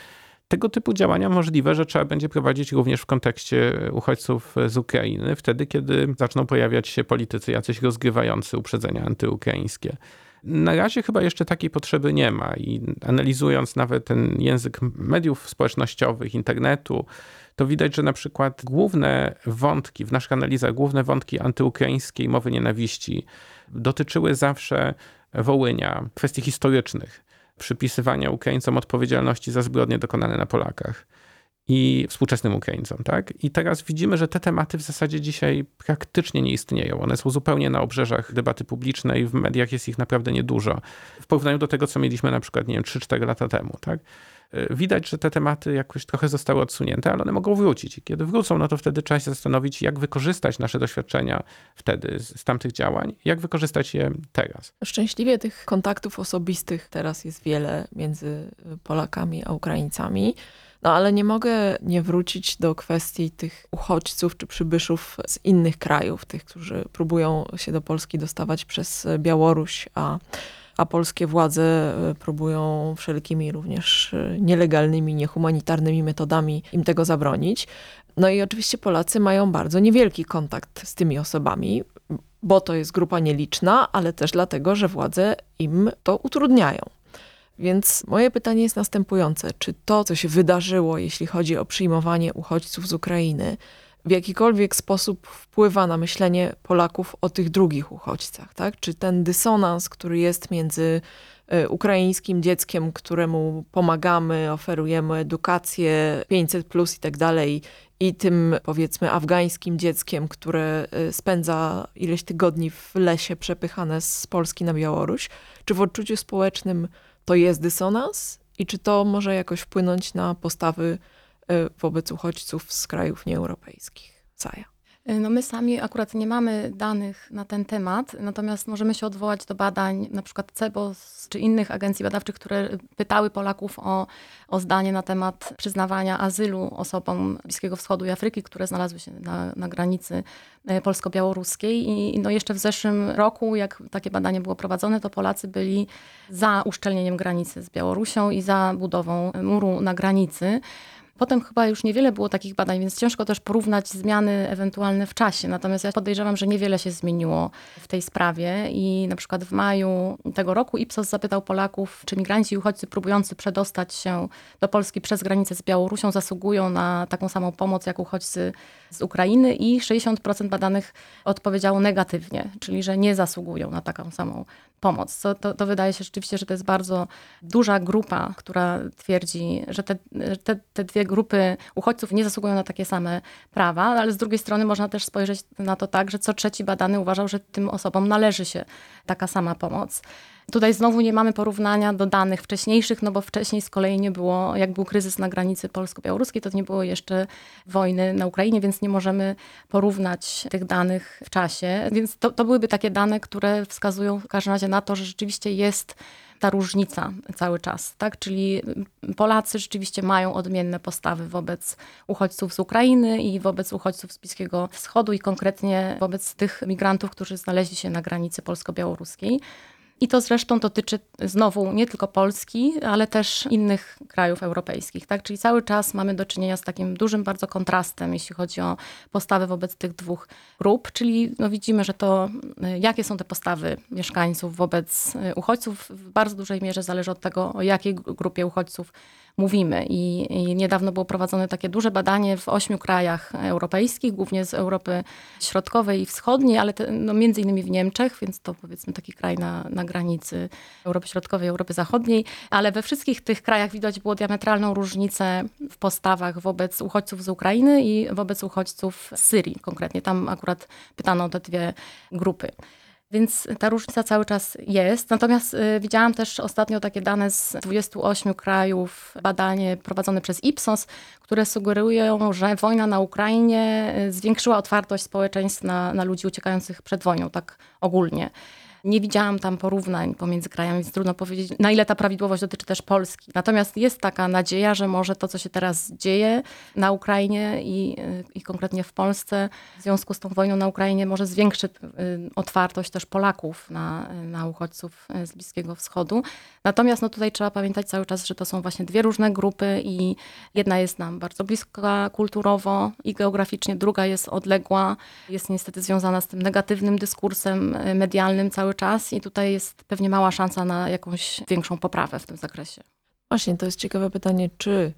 Tego typu działania możliwe, że trzeba będzie prowadzić również w kontekście uchodźców z Ukrainy, wtedy, kiedy zaczną pojawiać się politycy jacyś rozgrywający uprzedzenia antyukraińskie. Na razie chyba jeszcze takiej potrzeby nie ma i analizując nawet ten język mediów społecznościowych, internetu, to widać, że na przykład główne wątki, w naszych analizach główne wątki antyukraińskiej mowy nienawiści dotyczyły zawsze Wołynia, kwestii historycznych, przypisywania Ukraińcom odpowiedzialności za zbrodnie dokonane na Polakach i współczesnym Ukraińcom, tak? I teraz widzimy, że te tematy w zasadzie dzisiaj praktycznie nie istnieją. One są zupełnie na obrzeżach debaty publicznej, w mediach jest ich naprawdę niedużo. W porównaniu do tego, co mieliśmy na przykład, nie wiem, 3-4 lata temu, tak? Widać, że te tematy jakoś trochę zostały odsunięte, ale one mogą wrócić. I kiedy wrócą, no to wtedy trzeba się zastanowić, jak wykorzystać nasze doświadczenia wtedy z, z tamtych działań, jak wykorzystać je teraz. Szczęśliwie tych kontaktów osobistych teraz jest wiele między Polakami a Ukraińcami. No ale nie mogę nie wrócić do kwestii tych uchodźców czy przybyszów z innych krajów, tych, którzy próbują się do Polski dostawać przez Białoruś, a, a polskie władze próbują wszelkimi również nielegalnymi, niehumanitarnymi metodami im tego zabronić. No i oczywiście Polacy mają bardzo niewielki kontakt z tymi osobami, bo to jest grupa nieliczna, ale też dlatego, że władze im to utrudniają. Więc moje pytanie jest następujące. Czy to, co się wydarzyło, jeśli chodzi o przyjmowanie uchodźców z Ukrainy, w jakikolwiek sposób wpływa na myślenie Polaków o tych drugich uchodźcach? Tak? Czy ten dysonans, który jest między ukraińskim dzieckiem, któremu pomagamy, oferujemy edukację 500 plus i tak dalej, i tym powiedzmy afgańskim dzieckiem, które spędza ileś tygodni w lesie przepychane z Polski na Białoruś, czy w odczuciu społecznym to jest dysonans I czy to może jakoś wpłynąć na postawy y, wobec uchodźców z krajów nieeuropejskich? Saja. No my sami akurat nie mamy danych na ten temat, natomiast możemy się odwołać do badań na przykład CEBOS czy innych agencji badawczych, które pytały Polaków o, o zdanie na temat przyznawania azylu osobom Bliskiego Wschodu i Afryki, które znalazły się na, na granicy e, polsko-białoruskiej. I no jeszcze w zeszłym roku, jak takie badanie było prowadzone, to Polacy byli za uszczelnieniem granicy z Białorusią i za budową muru na granicy. Potem chyba już niewiele było takich badań, więc ciężko też porównać zmiany ewentualne w czasie. Natomiast ja podejrzewam, że niewiele się zmieniło w tej sprawie i na przykład w maju tego roku Ipsos zapytał Polaków, czy migranci i uchodźcy próbujący przedostać się do Polski przez granicę z Białorusią zasługują na taką samą pomoc jak uchodźcy z Ukrainy i 60% badanych odpowiedziało negatywnie, czyli że nie zasługują na taką samą pomoc. To, to, to wydaje się rzeczywiście, że to jest bardzo duża grupa, która twierdzi, że te, te, te dwie grupy uchodźców nie zasługują na takie same prawa, ale z drugiej strony można też spojrzeć na to tak, że co trzeci badany uważał, że tym osobom należy się taka sama pomoc. Tutaj znowu nie mamy porównania do danych wcześniejszych, no bo wcześniej z kolei nie było, jak był kryzys na granicy polsko-białoruskiej, to nie było jeszcze wojny na Ukrainie, więc nie możemy porównać tych danych w czasie. Więc to, to byłyby takie dane, które wskazują w każdym razie na to, że rzeczywiście jest ta różnica cały czas, tak? Czyli Polacy rzeczywiście mają odmienne postawy wobec uchodźców z Ukrainy i wobec uchodźców z Bliskiego Wschodu i konkretnie wobec tych migrantów, którzy znaleźli się na granicy polsko-białoruskiej. I to zresztą dotyczy znowu nie tylko Polski, ale też innych krajów europejskich. Tak? Czyli cały czas mamy do czynienia z takim dużym bardzo kontrastem, jeśli chodzi o postawy wobec tych dwóch grup. Czyli no widzimy, że to, jakie są te postawy mieszkańców wobec uchodźców, w bardzo dużej mierze zależy od tego, o jakiej grupie uchodźców mówimy. I, I, niedawno było prowadzone takie duże badanie w ośmiu krajach europejskich, głównie z Europy Środkowej i Wschodniej, ale te, no między innymi w Niemczech, więc to powiedzmy taki kraj na, na granicy Europy Środkowej i Europy Zachodniej, ale we wszystkich tych krajach widać było diametralną różnicę w postawach wobec uchodźców z Ukrainy i wobec uchodźców z Syrii. Konkretnie tam akurat pytano o te dwie grupy. Więc ta różnica cały czas jest. Natomiast y, widziałam też ostatnio takie dane z 28 krajów, badanie prowadzone przez Ipsos, które sugerują, że wojna na Ukrainie y, zwiększyła otwartość społeczeństw na, na ludzi uciekających przed wojną, tak ogólnie. Nie widziałam tam porównań pomiędzy krajami, więc trudno powiedzieć, na ile ta prawidłowość dotyczy też Polski. Natomiast jest taka nadzieja, że może to, co się teraz dzieje na Ukrainie i, i konkretnie w Polsce, w związku z tą wojną na Ukrainie, może zwiększy y, otwartość też Polaków na, na uchodźców y, z Bliskiego Wschodu. Natomiast no tutaj trzeba pamiętać cały czas, że to są właśnie dwie różne grupy i jedna jest nam bardzo bliska kulturowo i geograficznie, druga jest odległa, jest niestety związana z tym negatywnym dyskursem y, medialnym cały cały czas i tutaj jest pewnie mała szansa na jakąś większą poprawę w tym zakresie. Właśnie, to jest ciekawe pytanie, czy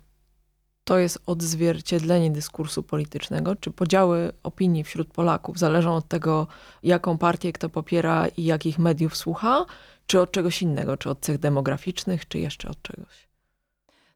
to jest odzwierciedlenie dyskursu politycznego, czy podziały opinii wśród Polaków zależą od tego, jaką partię kto popiera i jakich mediów słucha, czy od czegoś innego, czy od cech demograficznych, czy jeszcze od czegoś?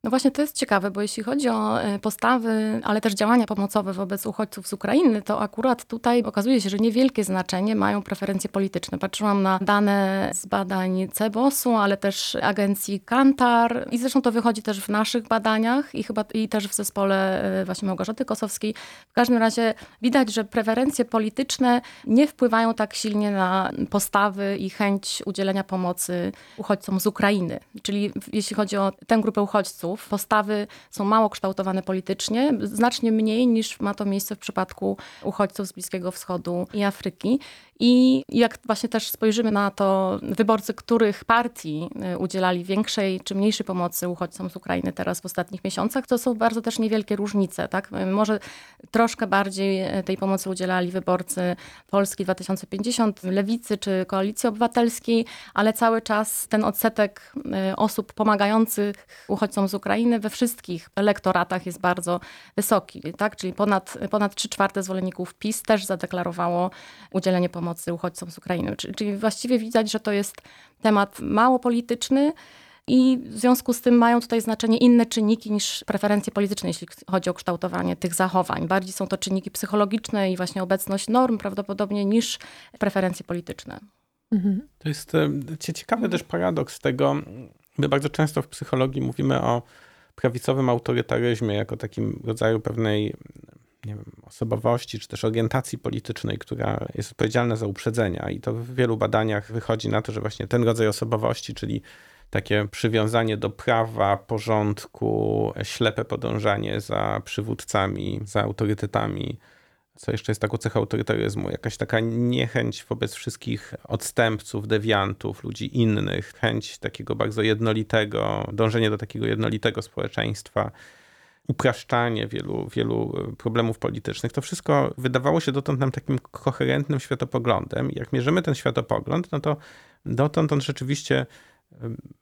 No właśnie to jest ciekawe, bo jeśli chodzi o e, postawy, ale też działania pomocowe wobec uchodźców z Ukrainy, to akurat tutaj okazuje się, że niewielkie znaczenie mają preferencje polityczne. Patrzyłam na dane z badań CEBOS-u, ale też agencji Kantar i zresztą to wychodzi też w naszych badaniach i chyba i też w zespole e, właśnie Małgorzaty Kosowskiej. W każdym razie widać, że preferencje polityczne nie wpływają tak silnie na postawy i chęć udzielenia pomocy uchodźcom z Ukrainy. Czyli jeśli chodzi o tę grupę uchodźców, postawy są mało kształtowane politycznie, znacznie mniej niż ma to miejsce w przypadku uchodźców z Bliskiego Wschodu i Afryki. I jak właśnie też spojrzymy na to, wyborcy których partii y, udzielali większej czy mniejszej pomocy uchodźcom z Ukrainy teraz w ostatnich miesiącach, to są bardzo też niewielkie różnice. Tak? Może troszkę bardziej y, tej pomocy udzielali wyborcy Polski 2050, Lewicy czy Koalicji Obywatelskiej, ale cały czas ten odsetek y, osób pomagających uchodźcom z Ukrainy we wszystkich elektoratach jest bardzo wysoki. Tak? Czyli ponad, ponad 3 czwarte zwolenników PiS też zadeklarowało udzielenie pomocy pomocy uchodźcom z Ukrainy. Czyli właściwie widać, że to jest temat mało polityczny. I w związku z tym mają tutaj znaczenie inne czynniki niż preferencje polityczne, jeśli chodzi o kształtowanie tych zachowań. Bardziej są to czynniki psychologiczne i właśnie obecność norm prawdopodobnie niż preferencje polityczne. Mhm. To jest ciekawy też paradoks tego, My bardzo często w psychologii mówimy o prawicowym autorytaryzmie jako takim rodzaju pewnej nie wiem, osobowości czy też orientacji politycznej, która jest odpowiedzialna za uprzedzenia. I to w wielu badaniach wychodzi na to, że właśnie ten rodzaj osobowości, czyli takie przywiązanie do prawa, porządku, ślepe podążanie za przywódcami, za autorytetami, co jeszcze jest taką cechą autorytaryzmu, jakaś taka niechęć wobec wszystkich odstępców, dewiantów, ludzi innych, chęć takiego bardzo jednolitego, dążenie do takiego jednolitego społeczeństwa, upraszczanie wielu, wielu problemów politycznych. To wszystko wydawało się dotąd nam takim koherentnym światopoglądem. Jak mierzymy ten światopogląd, no to dotąd on rzeczywiście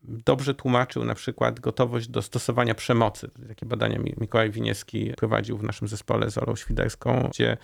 dobrze tłumaczył na przykład gotowość do stosowania przemocy. Takie badania Mikołaj Winiewski prowadził w naszym zespole z Olą Świderską, gdzie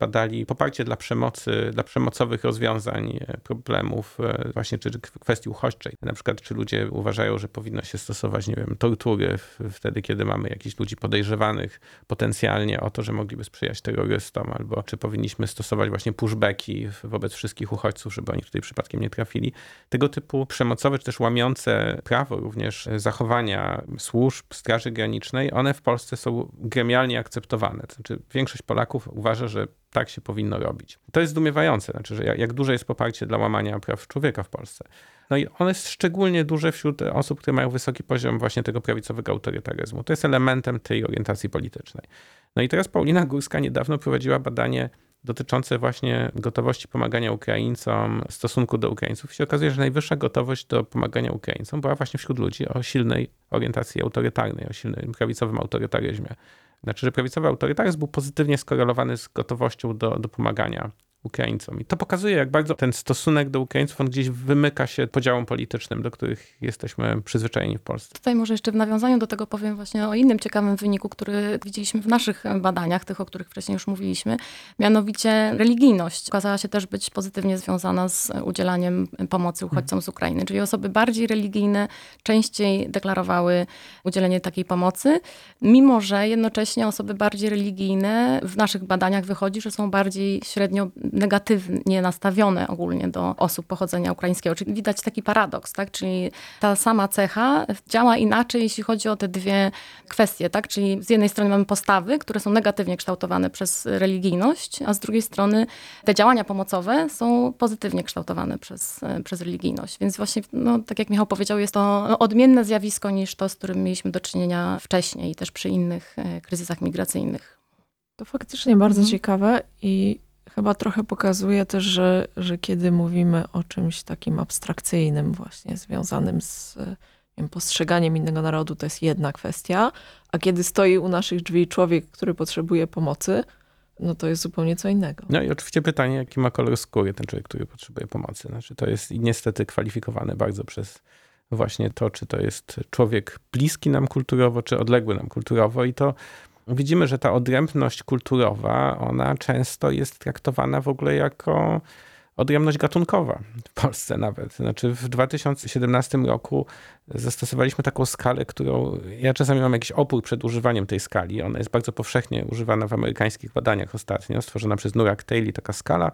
badali poparcie dla przemocy, dla przemocowych rozwiązań e, problemów e, właśnie czy kwestii uchodźczej. Na przykład czy ludzie uważają, że powinno się stosować, nie wiem, tortury wtedy, kiedy mamy jakichś ludzi podejrzewanych potencjalnie o to, że mogliby sprzyjać terrorystom, albo czy powinniśmy stosować właśnie pushbacki wobec wszystkich uchodźców, żeby oni tutaj przypadkiem nie trafili. Tego typu przemocowe, czy też łamiące prawo również zachowania służb Straży Granicznej, one w Polsce są gremialnie akceptowane. To znaczy większość Polaków uważa, że tak się powinno robić. To jest zdumiewające, znaczy, że jak, duże jest poparcie dla łamania praw człowieka w Polsce. No i ono jest szczególnie duże wśród osób, które mają wysoki poziom właśnie tego prawicowego autorytaryzmu. To jest elementem tej orientacji politycznej. No i teraz Paulina Górska niedawno prowadziła badanie dotyczące właśnie gotowości pomagania Ukraińcom, stosunku do Ukraińców. I się okazuje, że najwyższa gotowość do pomagania Ukraińcom była właśnie wśród ludzi o silnej orientacji autorytarnej, o silnym prawicowym autorytaryzmie. Znaczy, że prawicowy autorytaryzm był pozytywnie skorelowany z gotowością do, do pomagania Ukraińcom. I to pokazuje, jak bardzo ten stosunek do Ukraińców, on gdzieś wymyka się podziałom politycznym, do których jesteśmy przyzwyczajeni w Polsce. Tutaj może jeszcze w nawiązaniu do tego powiem właśnie o innym ciekawym wyniku, który widzieliśmy w naszych badaniach, tych, o których wcześniej już mówiliśmy, mianowicie religijność okazała się też być pozytywnie związana z udzielaniem pomocy uchodźcom z Ukrainy, czyli osoby bardziej religijne częściej deklarowały udzielenie takiej pomocy, mimo że jednocześnie osoby bardziej religijne w naszych badaniach wychodzi, że są bardziej średnio negatywnie nastawione ogólnie do osób pochodzenia ukraińskiego. Czyli widać taki paradoks, tak? Czyli ta sama cecha działa inaczej, jeśli chodzi o te dwie kwestie, tak? Czyli z jednej strony mamy postawy, które są negatywnie kształtowane przez religijność, a z drugiej strony te działania pomocowe są pozytywnie kształtowane przez, przez religijność. Więc właśnie, no, tak jak Michał powiedział, jest to odmienne zjawisko niż to, z którym mieliśmy do czynienia wcześniej, też przy innych e, kryzysach migracyjnych. To faktycznie bardzo Mhm. ciekawe i chyba trochę pokazuje też, że, że kiedy mówimy o czymś takim abstrakcyjnym właśnie, związanym z nie wiem, postrzeganiem innego narodu, to jest jedna kwestia, a kiedy stoi u naszych drzwi człowiek, który potrzebuje pomocy, no to jest zupełnie co innego. No i oczywiście pytanie, jaki ma kolor skóry ten człowiek, który potrzebuje pomocy. Znaczy, to jest niestety kwalifikowane bardzo przez właśnie to, czy to jest człowiek bliski nam kulturowo, czy odległy nam kulturowo i to widzimy, że ta odrębność kulturowa, ona często jest traktowana w ogóle jako odrębność gatunkowa w Polsce nawet. Znaczy w 2017 roku zastosowaliśmy taką skalę, którą ja czasami mam jakiś opór przed używaniem tej skali. Ona jest bardzo powszechnie używana w amerykańskich badaniach ostatnio, stworzona przez Nurag Taylor, taka skala,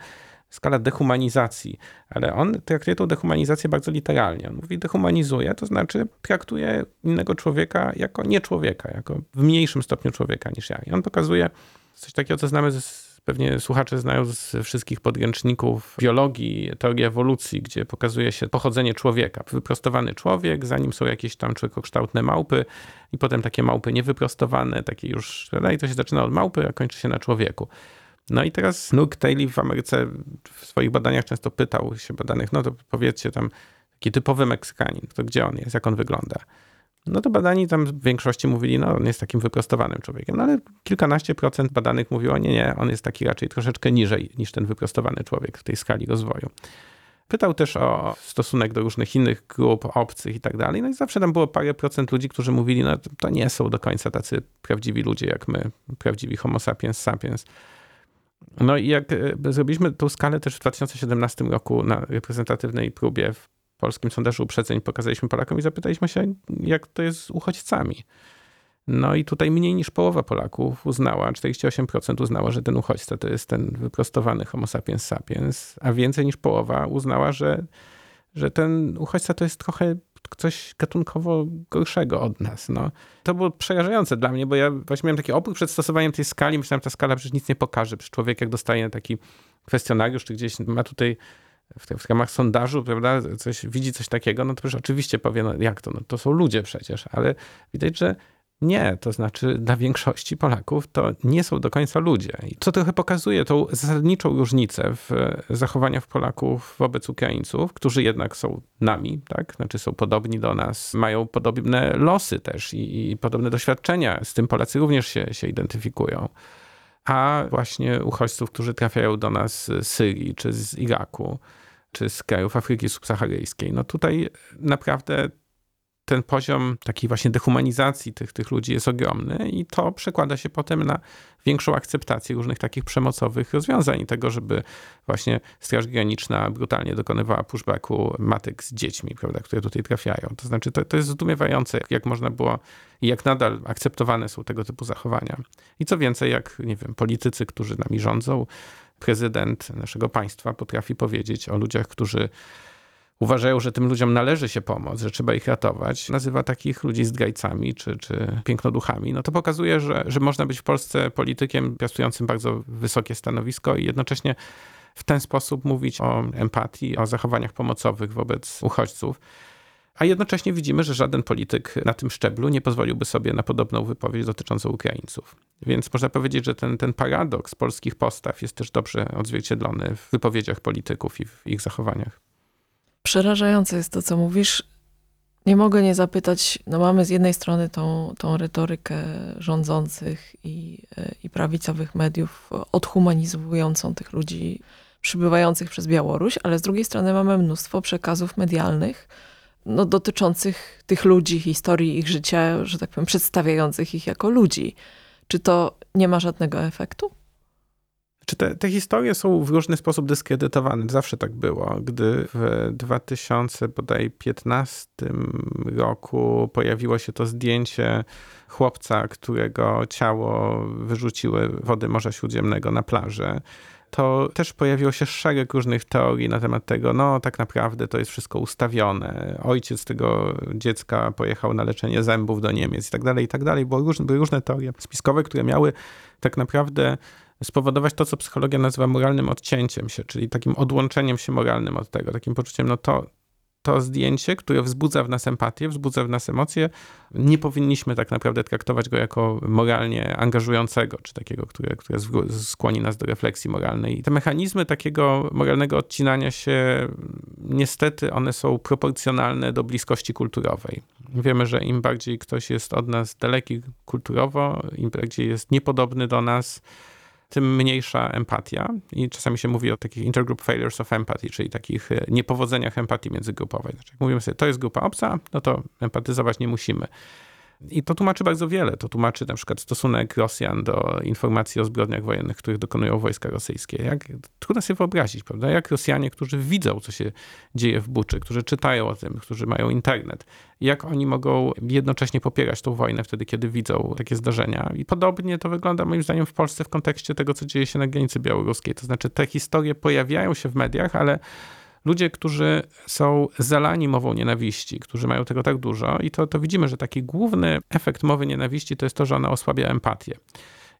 skala dehumanizacji, ale on traktuje tą dehumanizację bardzo literalnie. On mówi dehumanizuje, to znaczy traktuje innego człowieka jako nie człowieka, jako w mniejszym stopniu człowieka niż ja. I on pokazuje coś takiego, co znamy z pewnie słuchacze znają z wszystkich podręczników biologii, teorii ewolucji, gdzie pokazuje się pochodzenie człowieka. Wyprostowany człowiek, zanim są jakieś tam człowiekokształtne małpy i potem takie małpy niewyprostowane, takie już, i to się zaczyna od małpy, a kończy się na człowieku. No i teraz Nook Taylor w Ameryce w swoich badaniach często pytał się badanych, no to powiedzcie tam, taki typowy Meksykanin, to gdzie on jest, jak on wygląda? No to badani tam w większości mówili, no on jest takim wyprostowanym człowiekiem, no ale kilkanaście procent badanych mówiło, nie, nie, on jest taki raczej troszeczkę niżej niż ten wyprostowany człowiek w tej skali rozwoju. Pytał też o stosunek do różnych innych grup, obcych i tak dalej. No i zawsze tam było parę procent ludzi, którzy mówili, no to nie są do końca tacy prawdziwi ludzie jak my, prawdziwi homo sapiens sapiens. No i jak e, zrobiliśmy tą skalę też w 2017 roku na reprezentatywnej próbie w polskim sondażu uprzedzeń, pokazaliśmy Polakom i zapytaliśmy się, jak to jest z uchodźcami. No i tutaj mniej niż połowa Polaków uznała, 48% uznała, że ten uchodźca to jest ten wyprostowany homo sapiens sapiens, a więcej niż połowa uznała, że, że ten uchodźca to jest trochę coś gatunkowo gorszego od nas. No. To było przerażające dla mnie, bo ja właśnie miałem taki opór przed stosowaniem tej skali. Myślałem, ta skala przecież nic nie pokaże. Przecież człowiek jak dostaje taki kwestionariusz, czy gdzieś ma tutaj w, w ramach sondażu, prawda, coś, widzi coś takiego, no to przecież oczywiście powie, no jak to, no to są ludzie przecież, ale widać, że nie, to znaczy dla większości Polaków to nie są do końca ludzie. I to trochę pokazuje tą zasadniczą różnicę w zachowaniach Polaków wobec Ukraińców, którzy jednak są nami, tak? Znaczy są podobni do nas, mają podobne losy też i, i podobne doświadczenia. Z tym Polacy również się, się identyfikują. A właśnie uchodźców, którzy trafiają do nas z Syrii czy z Iraku, czy z krajów Afryki subsaharyjskiej, no tutaj naprawdę ten poziom takiej właśnie dehumanizacji tych, tych ludzi jest ogromny i to przekłada się potem na większą akceptację różnych takich przemocowych rozwiązań i tego, żeby właśnie Straż Graniczna brutalnie dokonywała pushbacku matek z dziećmi, prawda, które tutaj trafiają. To znaczy, to, to jest zdumiewające, jak można było i jak nadal akceptowane są tego typu zachowania. I co więcej, jak, nie wiem, politycy, którzy nami rządzą, prezydent naszego państwa potrafi powiedzieć o ludziach, którzy uważają, że tym ludziom należy się pomoc, że trzeba ich ratować, nazywa takich ludzi zdrajcami czy, czy pięknoduchami, no to pokazuje, że, że można być w Polsce politykiem piastującym bardzo wysokie stanowisko i jednocześnie w ten sposób mówić o empatii, o zachowaniach pomocowych wobec uchodźców. A jednocześnie widzimy, że żaden polityk na tym szczeblu nie pozwoliłby sobie na podobną wypowiedź dotyczącą Ukraińców. Więc można powiedzieć, że ten, ten paradoks polskich postaw jest też dobrze odzwierciedlony w wypowiedziach polityków i w ich zachowaniach. Przerażające jest to, co mówisz. Nie mogę nie zapytać, no mamy z jednej strony tą, tą retorykę rządzących i, i prawicowych mediów odhumanizującą tych ludzi przybywających przez Białoruś, ale z drugiej strony mamy mnóstwo przekazów medialnych no, dotyczących tych ludzi, historii ich życia, że tak powiem, przedstawiających ich jako ludzi. Czy to nie ma żadnego efektu? Czy te, te historie są w różny sposób dyskredytowane? Zawsze tak było. Gdy w 2015 roku pojawiło się to zdjęcie chłopca, którego ciało wyrzuciły wody Morza Śródziemnego na plażę, to też pojawiło się szereg różnych teorii na temat tego, no tak naprawdę to jest wszystko ustawione. Ojciec tego dziecka pojechał na leczenie zębów do Niemiec i tak dalej, i tak dalej. Były różne, były różne teorie spiskowe, które miały tak naprawdę spowodować to, co psychologia nazywa moralnym odcięciem się, czyli takim odłączeniem się moralnym od tego, takim poczuciem, no to, to zdjęcie, które wzbudza w nas empatię, wzbudza w nas emocje, nie powinniśmy tak naprawdę traktować go jako moralnie angażującego, czy takiego, które, które skłoni nas do refleksji moralnej. I te mechanizmy takiego moralnego odcinania się, niestety, one są proporcjonalne do bliskości kulturowej. Wiemy, że im bardziej ktoś jest od nas daleki kulturowo, im bardziej jest niepodobny do nas, tym mniejsza empatia. I czasami się mówi o takich intergroup failures of empathy, czyli takich e, niepowodzeniach empatii międzygrupowej. Znaczy, mówimy sobie, to jest grupa obca, no to empatyzować nie musimy. I to tłumaczy bardzo wiele. To tłumaczy na przykład stosunek Rosjan do informacji o zbrodniach wojennych, których dokonują wojska rosyjskie. Jak, trudno sobie wyobrazić, prawda? Jak Rosjanie, którzy widzą, co się dzieje w Buczy, którzy czytają o tym, którzy mają internet, jak oni mogą jednocześnie popierać tą wojnę wtedy, kiedy widzą takie zdarzenia. I podobnie to wygląda moim zdaniem w Polsce w kontekście tego, co dzieje się na granicy białoruskiej. To znaczy te historie pojawiają się w mediach, ale ludzie, którzy są zalani mową nienawiści, którzy mają tego tak dużo, i to, to widzimy, że taki główny efekt mowy nienawiści to jest to, że ona osłabia empatię.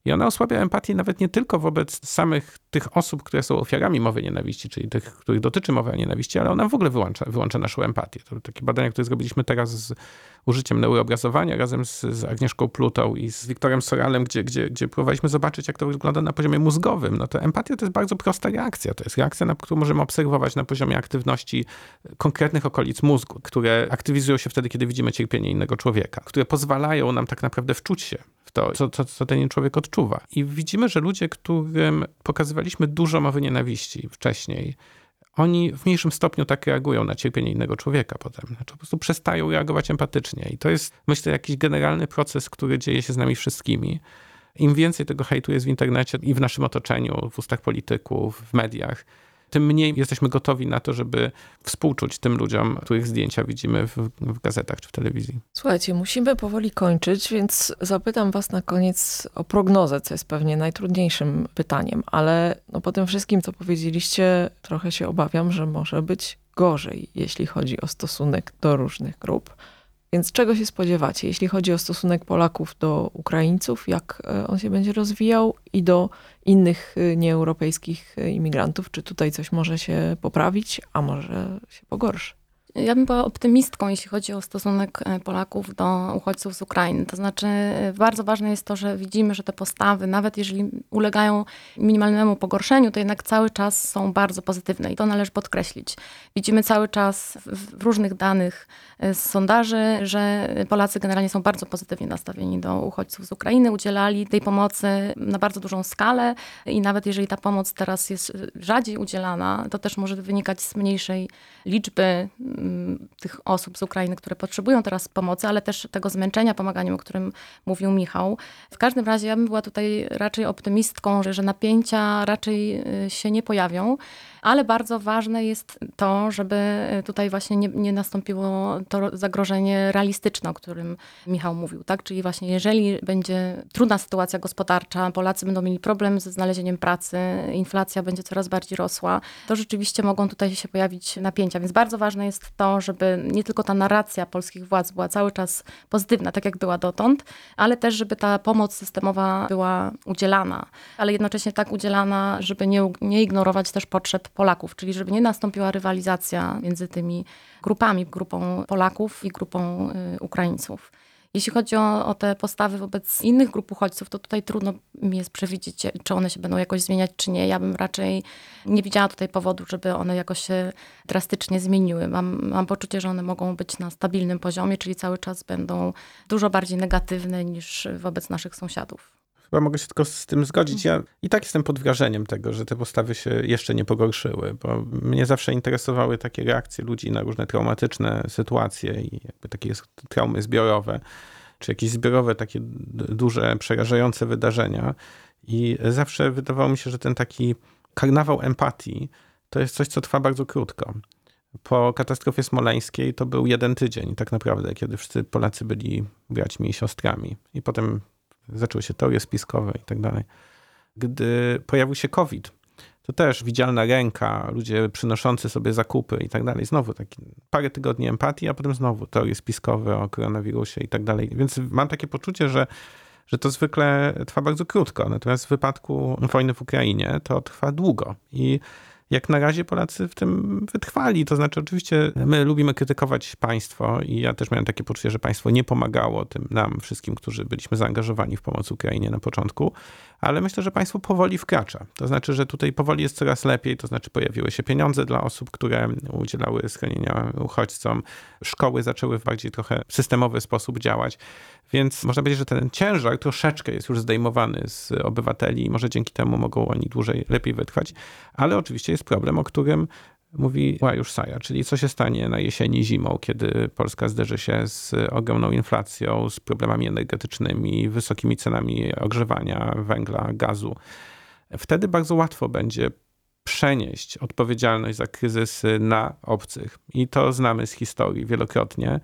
I ona osłabia empatię nawet nie tylko wobec samych tych osób, które są ofiarami mowy nienawiści, czyli tych, których dotyczy mowa nienawiści, ale ona w ogóle wyłącza, wyłącza naszą empatię. To takie badania, które zrobiliśmy teraz z użyciem neuroobrazowania razem z, z Agnieszką Plutą i z Wiktorem Soralem, gdzie, gdzie, gdzie próbowaliśmy zobaczyć, jak to wygląda na poziomie mózgowym. No to empatia to jest bardzo prosta reakcja. To jest reakcja, na którą możemy obserwować na poziomie aktywności konkretnych okolic mózgu, które aktywizują się wtedy, kiedy widzimy cierpienie innego człowieka, które pozwalają nam tak naprawdę wczuć się to, co, co, co ten człowiek odczuwa. I widzimy, że ludzie, którym pokazywaliśmy dużo mowy nienawiści wcześniej, oni w mniejszym stopniu tak reagują na cierpienie innego człowieka potem. Znaczy po prostu przestają reagować empatycznie. I to jest, myślę, jakiś generalny proces, który dzieje się z nami wszystkimi. Im więcej tego hejtu jest w internecie i w naszym otoczeniu, w ustach polityków, w mediach, tym mniej jesteśmy gotowi na to, żeby współczuć tym ludziom, których zdjęcia widzimy w, w, gazetach czy w telewizji. Słuchajcie, musimy powoli kończyć, więc zapytam Was na koniec o prognozę, co jest pewnie najtrudniejszym pytaniem, ale no po tym wszystkim, co powiedzieliście, trochę się obawiam, że może być gorzej, jeśli chodzi o stosunek do różnych grup. Więc czego się spodziewacie, jeśli chodzi o stosunek Polaków do Ukraińców, jak e, on się będzie rozwijał i do innych e, nieeuropejskich e, imigrantów? Czy tutaj coś może się poprawić, a może się pogorszy? Ja bym była optymistką, jeśli chodzi o stosunek e, Polaków do uchodźców z Ukrainy. To znaczy, e, bardzo ważne jest to, że widzimy, że te postawy, nawet jeżeli ulegają minimalnemu pogorszeniu, to jednak cały czas są bardzo pozytywne i to należy podkreślić. Widzimy cały czas w, różnych danych e, z sondaży, że Polacy generalnie są bardzo pozytywnie nastawieni do uchodźców z Ukrainy, udzielali tej pomocy na bardzo dużą skalę i nawet jeżeli ta pomoc teraz jest rzadziej udzielana, to też może wynikać z mniejszej liczby tych osób z Ukrainy, które potrzebują teraz pomocy, ale też tego zmęczenia pomaganiem, o którym mówił Michał. W każdym razie ja bym była tutaj raczej optymistką, że, że napięcia raczej y, się nie pojawią, ale bardzo ważne jest to, żeby tutaj właśnie nie, nie nastąpiło to zagrożenie realistyczne, o którym Michał mówił, tak? Czyli właśnie jeżeli będzie trudna sytuacja gospodarcza, Polacy będą mieli problem ze znalezieniem pracy, inflacja będzie coraz bardziej rosła, to rzeczywiście mogą tutaj się pojawić napięcia, więc bardzo ważne jest to, żeby nie tylko ta narracja polskich władz była cały czas pozytywna, tak jak była dotąd, ale też, żeby ta pomoc systemowa była udzielana, ale jednocześnie tak udzielana, żeby nie, nie ignorować też potrzeb Polaków, czyli żeby nie nastąpiła rywalizacja między tymi grupami, grupą Polaków i grupą y, Ukraińców. Jeśli chodzi o, o, te postawy wobec innych grup uchodźców, to tutaj trudno mi jest przewidzieć, czy one się będą jakoś zmieniać, czy nie. Ja bym raczej nie widziała tutaj powodu, żeby one jakoś się drastycznie zmieniły. Mam, mam poczucie, że one mogą być na stabilnym poziomie, czyli cały czas będą dużo bardziej negatywne niż wobec naszych sąsiadów. Chyba mogę się tylko z tym zgodzić. Ja i tak jestem pod wrażeniem tego, że te postawy się jeszcze nie pogorszyły, bo mnie zawsze interesowały takie reakcje ludzi na różne traumatyczne sytuacje i jakby takie traumy zbiorowe, czy jakieś zbiorowe takie duże, przerażające wydarzenia. I zawsze wydawało mi się, że ten taki karnawał empatii to jest coś, co trwa bardzo krótko. Po katastrofie smoleńskiej to był jeden tydzień, tak naprawdę, kiedy wszyscy Polacy byli braćmi i siostrami. I potem zaczęły się teorie spiskowe i tak dalej. Gdy pojawił się COVID, to też widzialna ręka, ludzie przynoszący sobie zakupy i tak dalej. Znowu taki parę tygodni empatii, a potem znowu teorie spiskowe o koronawirusie i tak dalej. Więc mam takie poczucie, że, że to zwykle trwa bardzo krótko. Natomiast w wypadku wojny w Ukrainie to trwa długo. I jak na razie Polacy w tym wytrwali. To znaczy, oczywiście my lubimy krytykować państwo i ja też miałem takie poczucie, że państwo nie pomagało tym nam, wszystkim, którzy byliśmy zaangażowani w pomoc Ukrainie na początku, ale myślę, że państwo powoli wkracza. To znaczy, że tutaj powoli jest coraz lepiej, to znaczy pojawiły się pieniądze dla osób, które udzielały schronienia uchodźcom, szkoły zaczęły w bardziej trochę systemowy sposób działać, więc można powiedzieć, że ten ciężar troszeczkę jest już zdejmowany z obywateli i może dzięki temu mogą oni dłużej, lepiej wytrwać, ale oczywiście jest problem, o którym mówi Łajusz Saja, czyli co się stanie na jesieni, zimą, kiedy Polska zderzy się z ogromną inflacją, z problemami energetycznymi, wysokimi cenami ogrzewania, węgla, gazu. Wtedy bardzo łatwo będzie przenieść odpowiedzialność za kryzysy na obcych. I to znamy z historii wielokrotnie.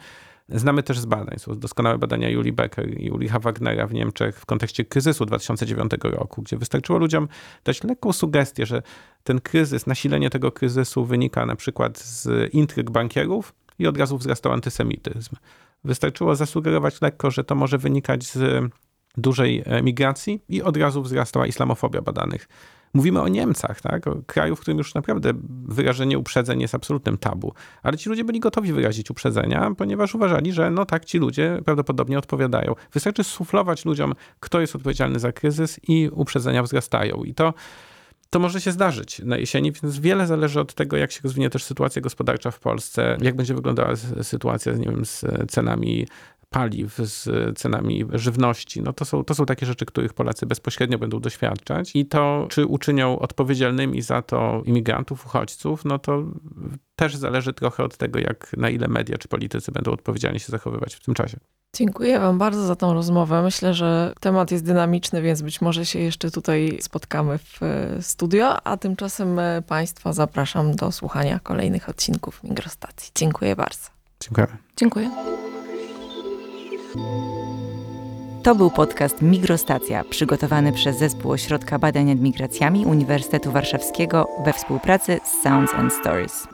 Znamy też z badań. Są doskonałe badania Julii Becker i Ulricha Wagnera w Niemczech w kontekście kryzysu 2009 roku, gdzie wystarczyło ludziom dać lekką sugestię, że ten kryzys, nasilenie tego kryzysu wynika na przykład z intryg bankierów i od razu wzrastał antysemityzm. Wystarczyło zasugerować lekko, że to może wynikać z dużej migracji i od razu wzrastała islamofobia badanych. Mówimy o Niemcach, tak? o kraju, w którym już naprawdę wyrażenie uprzedzeń jest absolutnym tabu. Ale ci ludzie byli gotowi wyrazić uprzedzenia, ponieważ uważali, że no tak, ci ludzie prawdopodobnie odpowiadają. Wystarczy suflować ludziom, kto jest odpowiedzialny za kryzys i uprzedzenia wzrastają. I to to może się zdarzyć na jesieni, więc wiele zależy od tego, jak się rozwinie też sytuacja gospodarcza w Polsce, jak będzie wyglądała sytuacja nie wiem, z cenami paliw, z cenami żywności. No to, są, to są takie rzeczy, których Polacy bezpośrednio będą doświadczać. I to, czy uczynią odpowiedzialnymi za to imigrantów, uchodźców, no to też zależy trochę od tego, jak na ile media czy politycy będą odpowiedzialnie się zachowywać w tym czasie. Dziękuję Wam bardzo za tą rozmowę. Myślę, że temat jest dynamiczny, więc być może się jeszcze tutaj spotkamy w studio, a tymczasem Państwa zapraszam do słuchania kolejnych odcinków Migrostacji. Dziękuję bardzo. Dziękuję. Dziękuję. To był podcast Migrostacja, przygotowany przez Zespół Ośrodka Badań nad Migracjami Uniwersytetu Warszawskiego we współpracy z Sounds and Stories.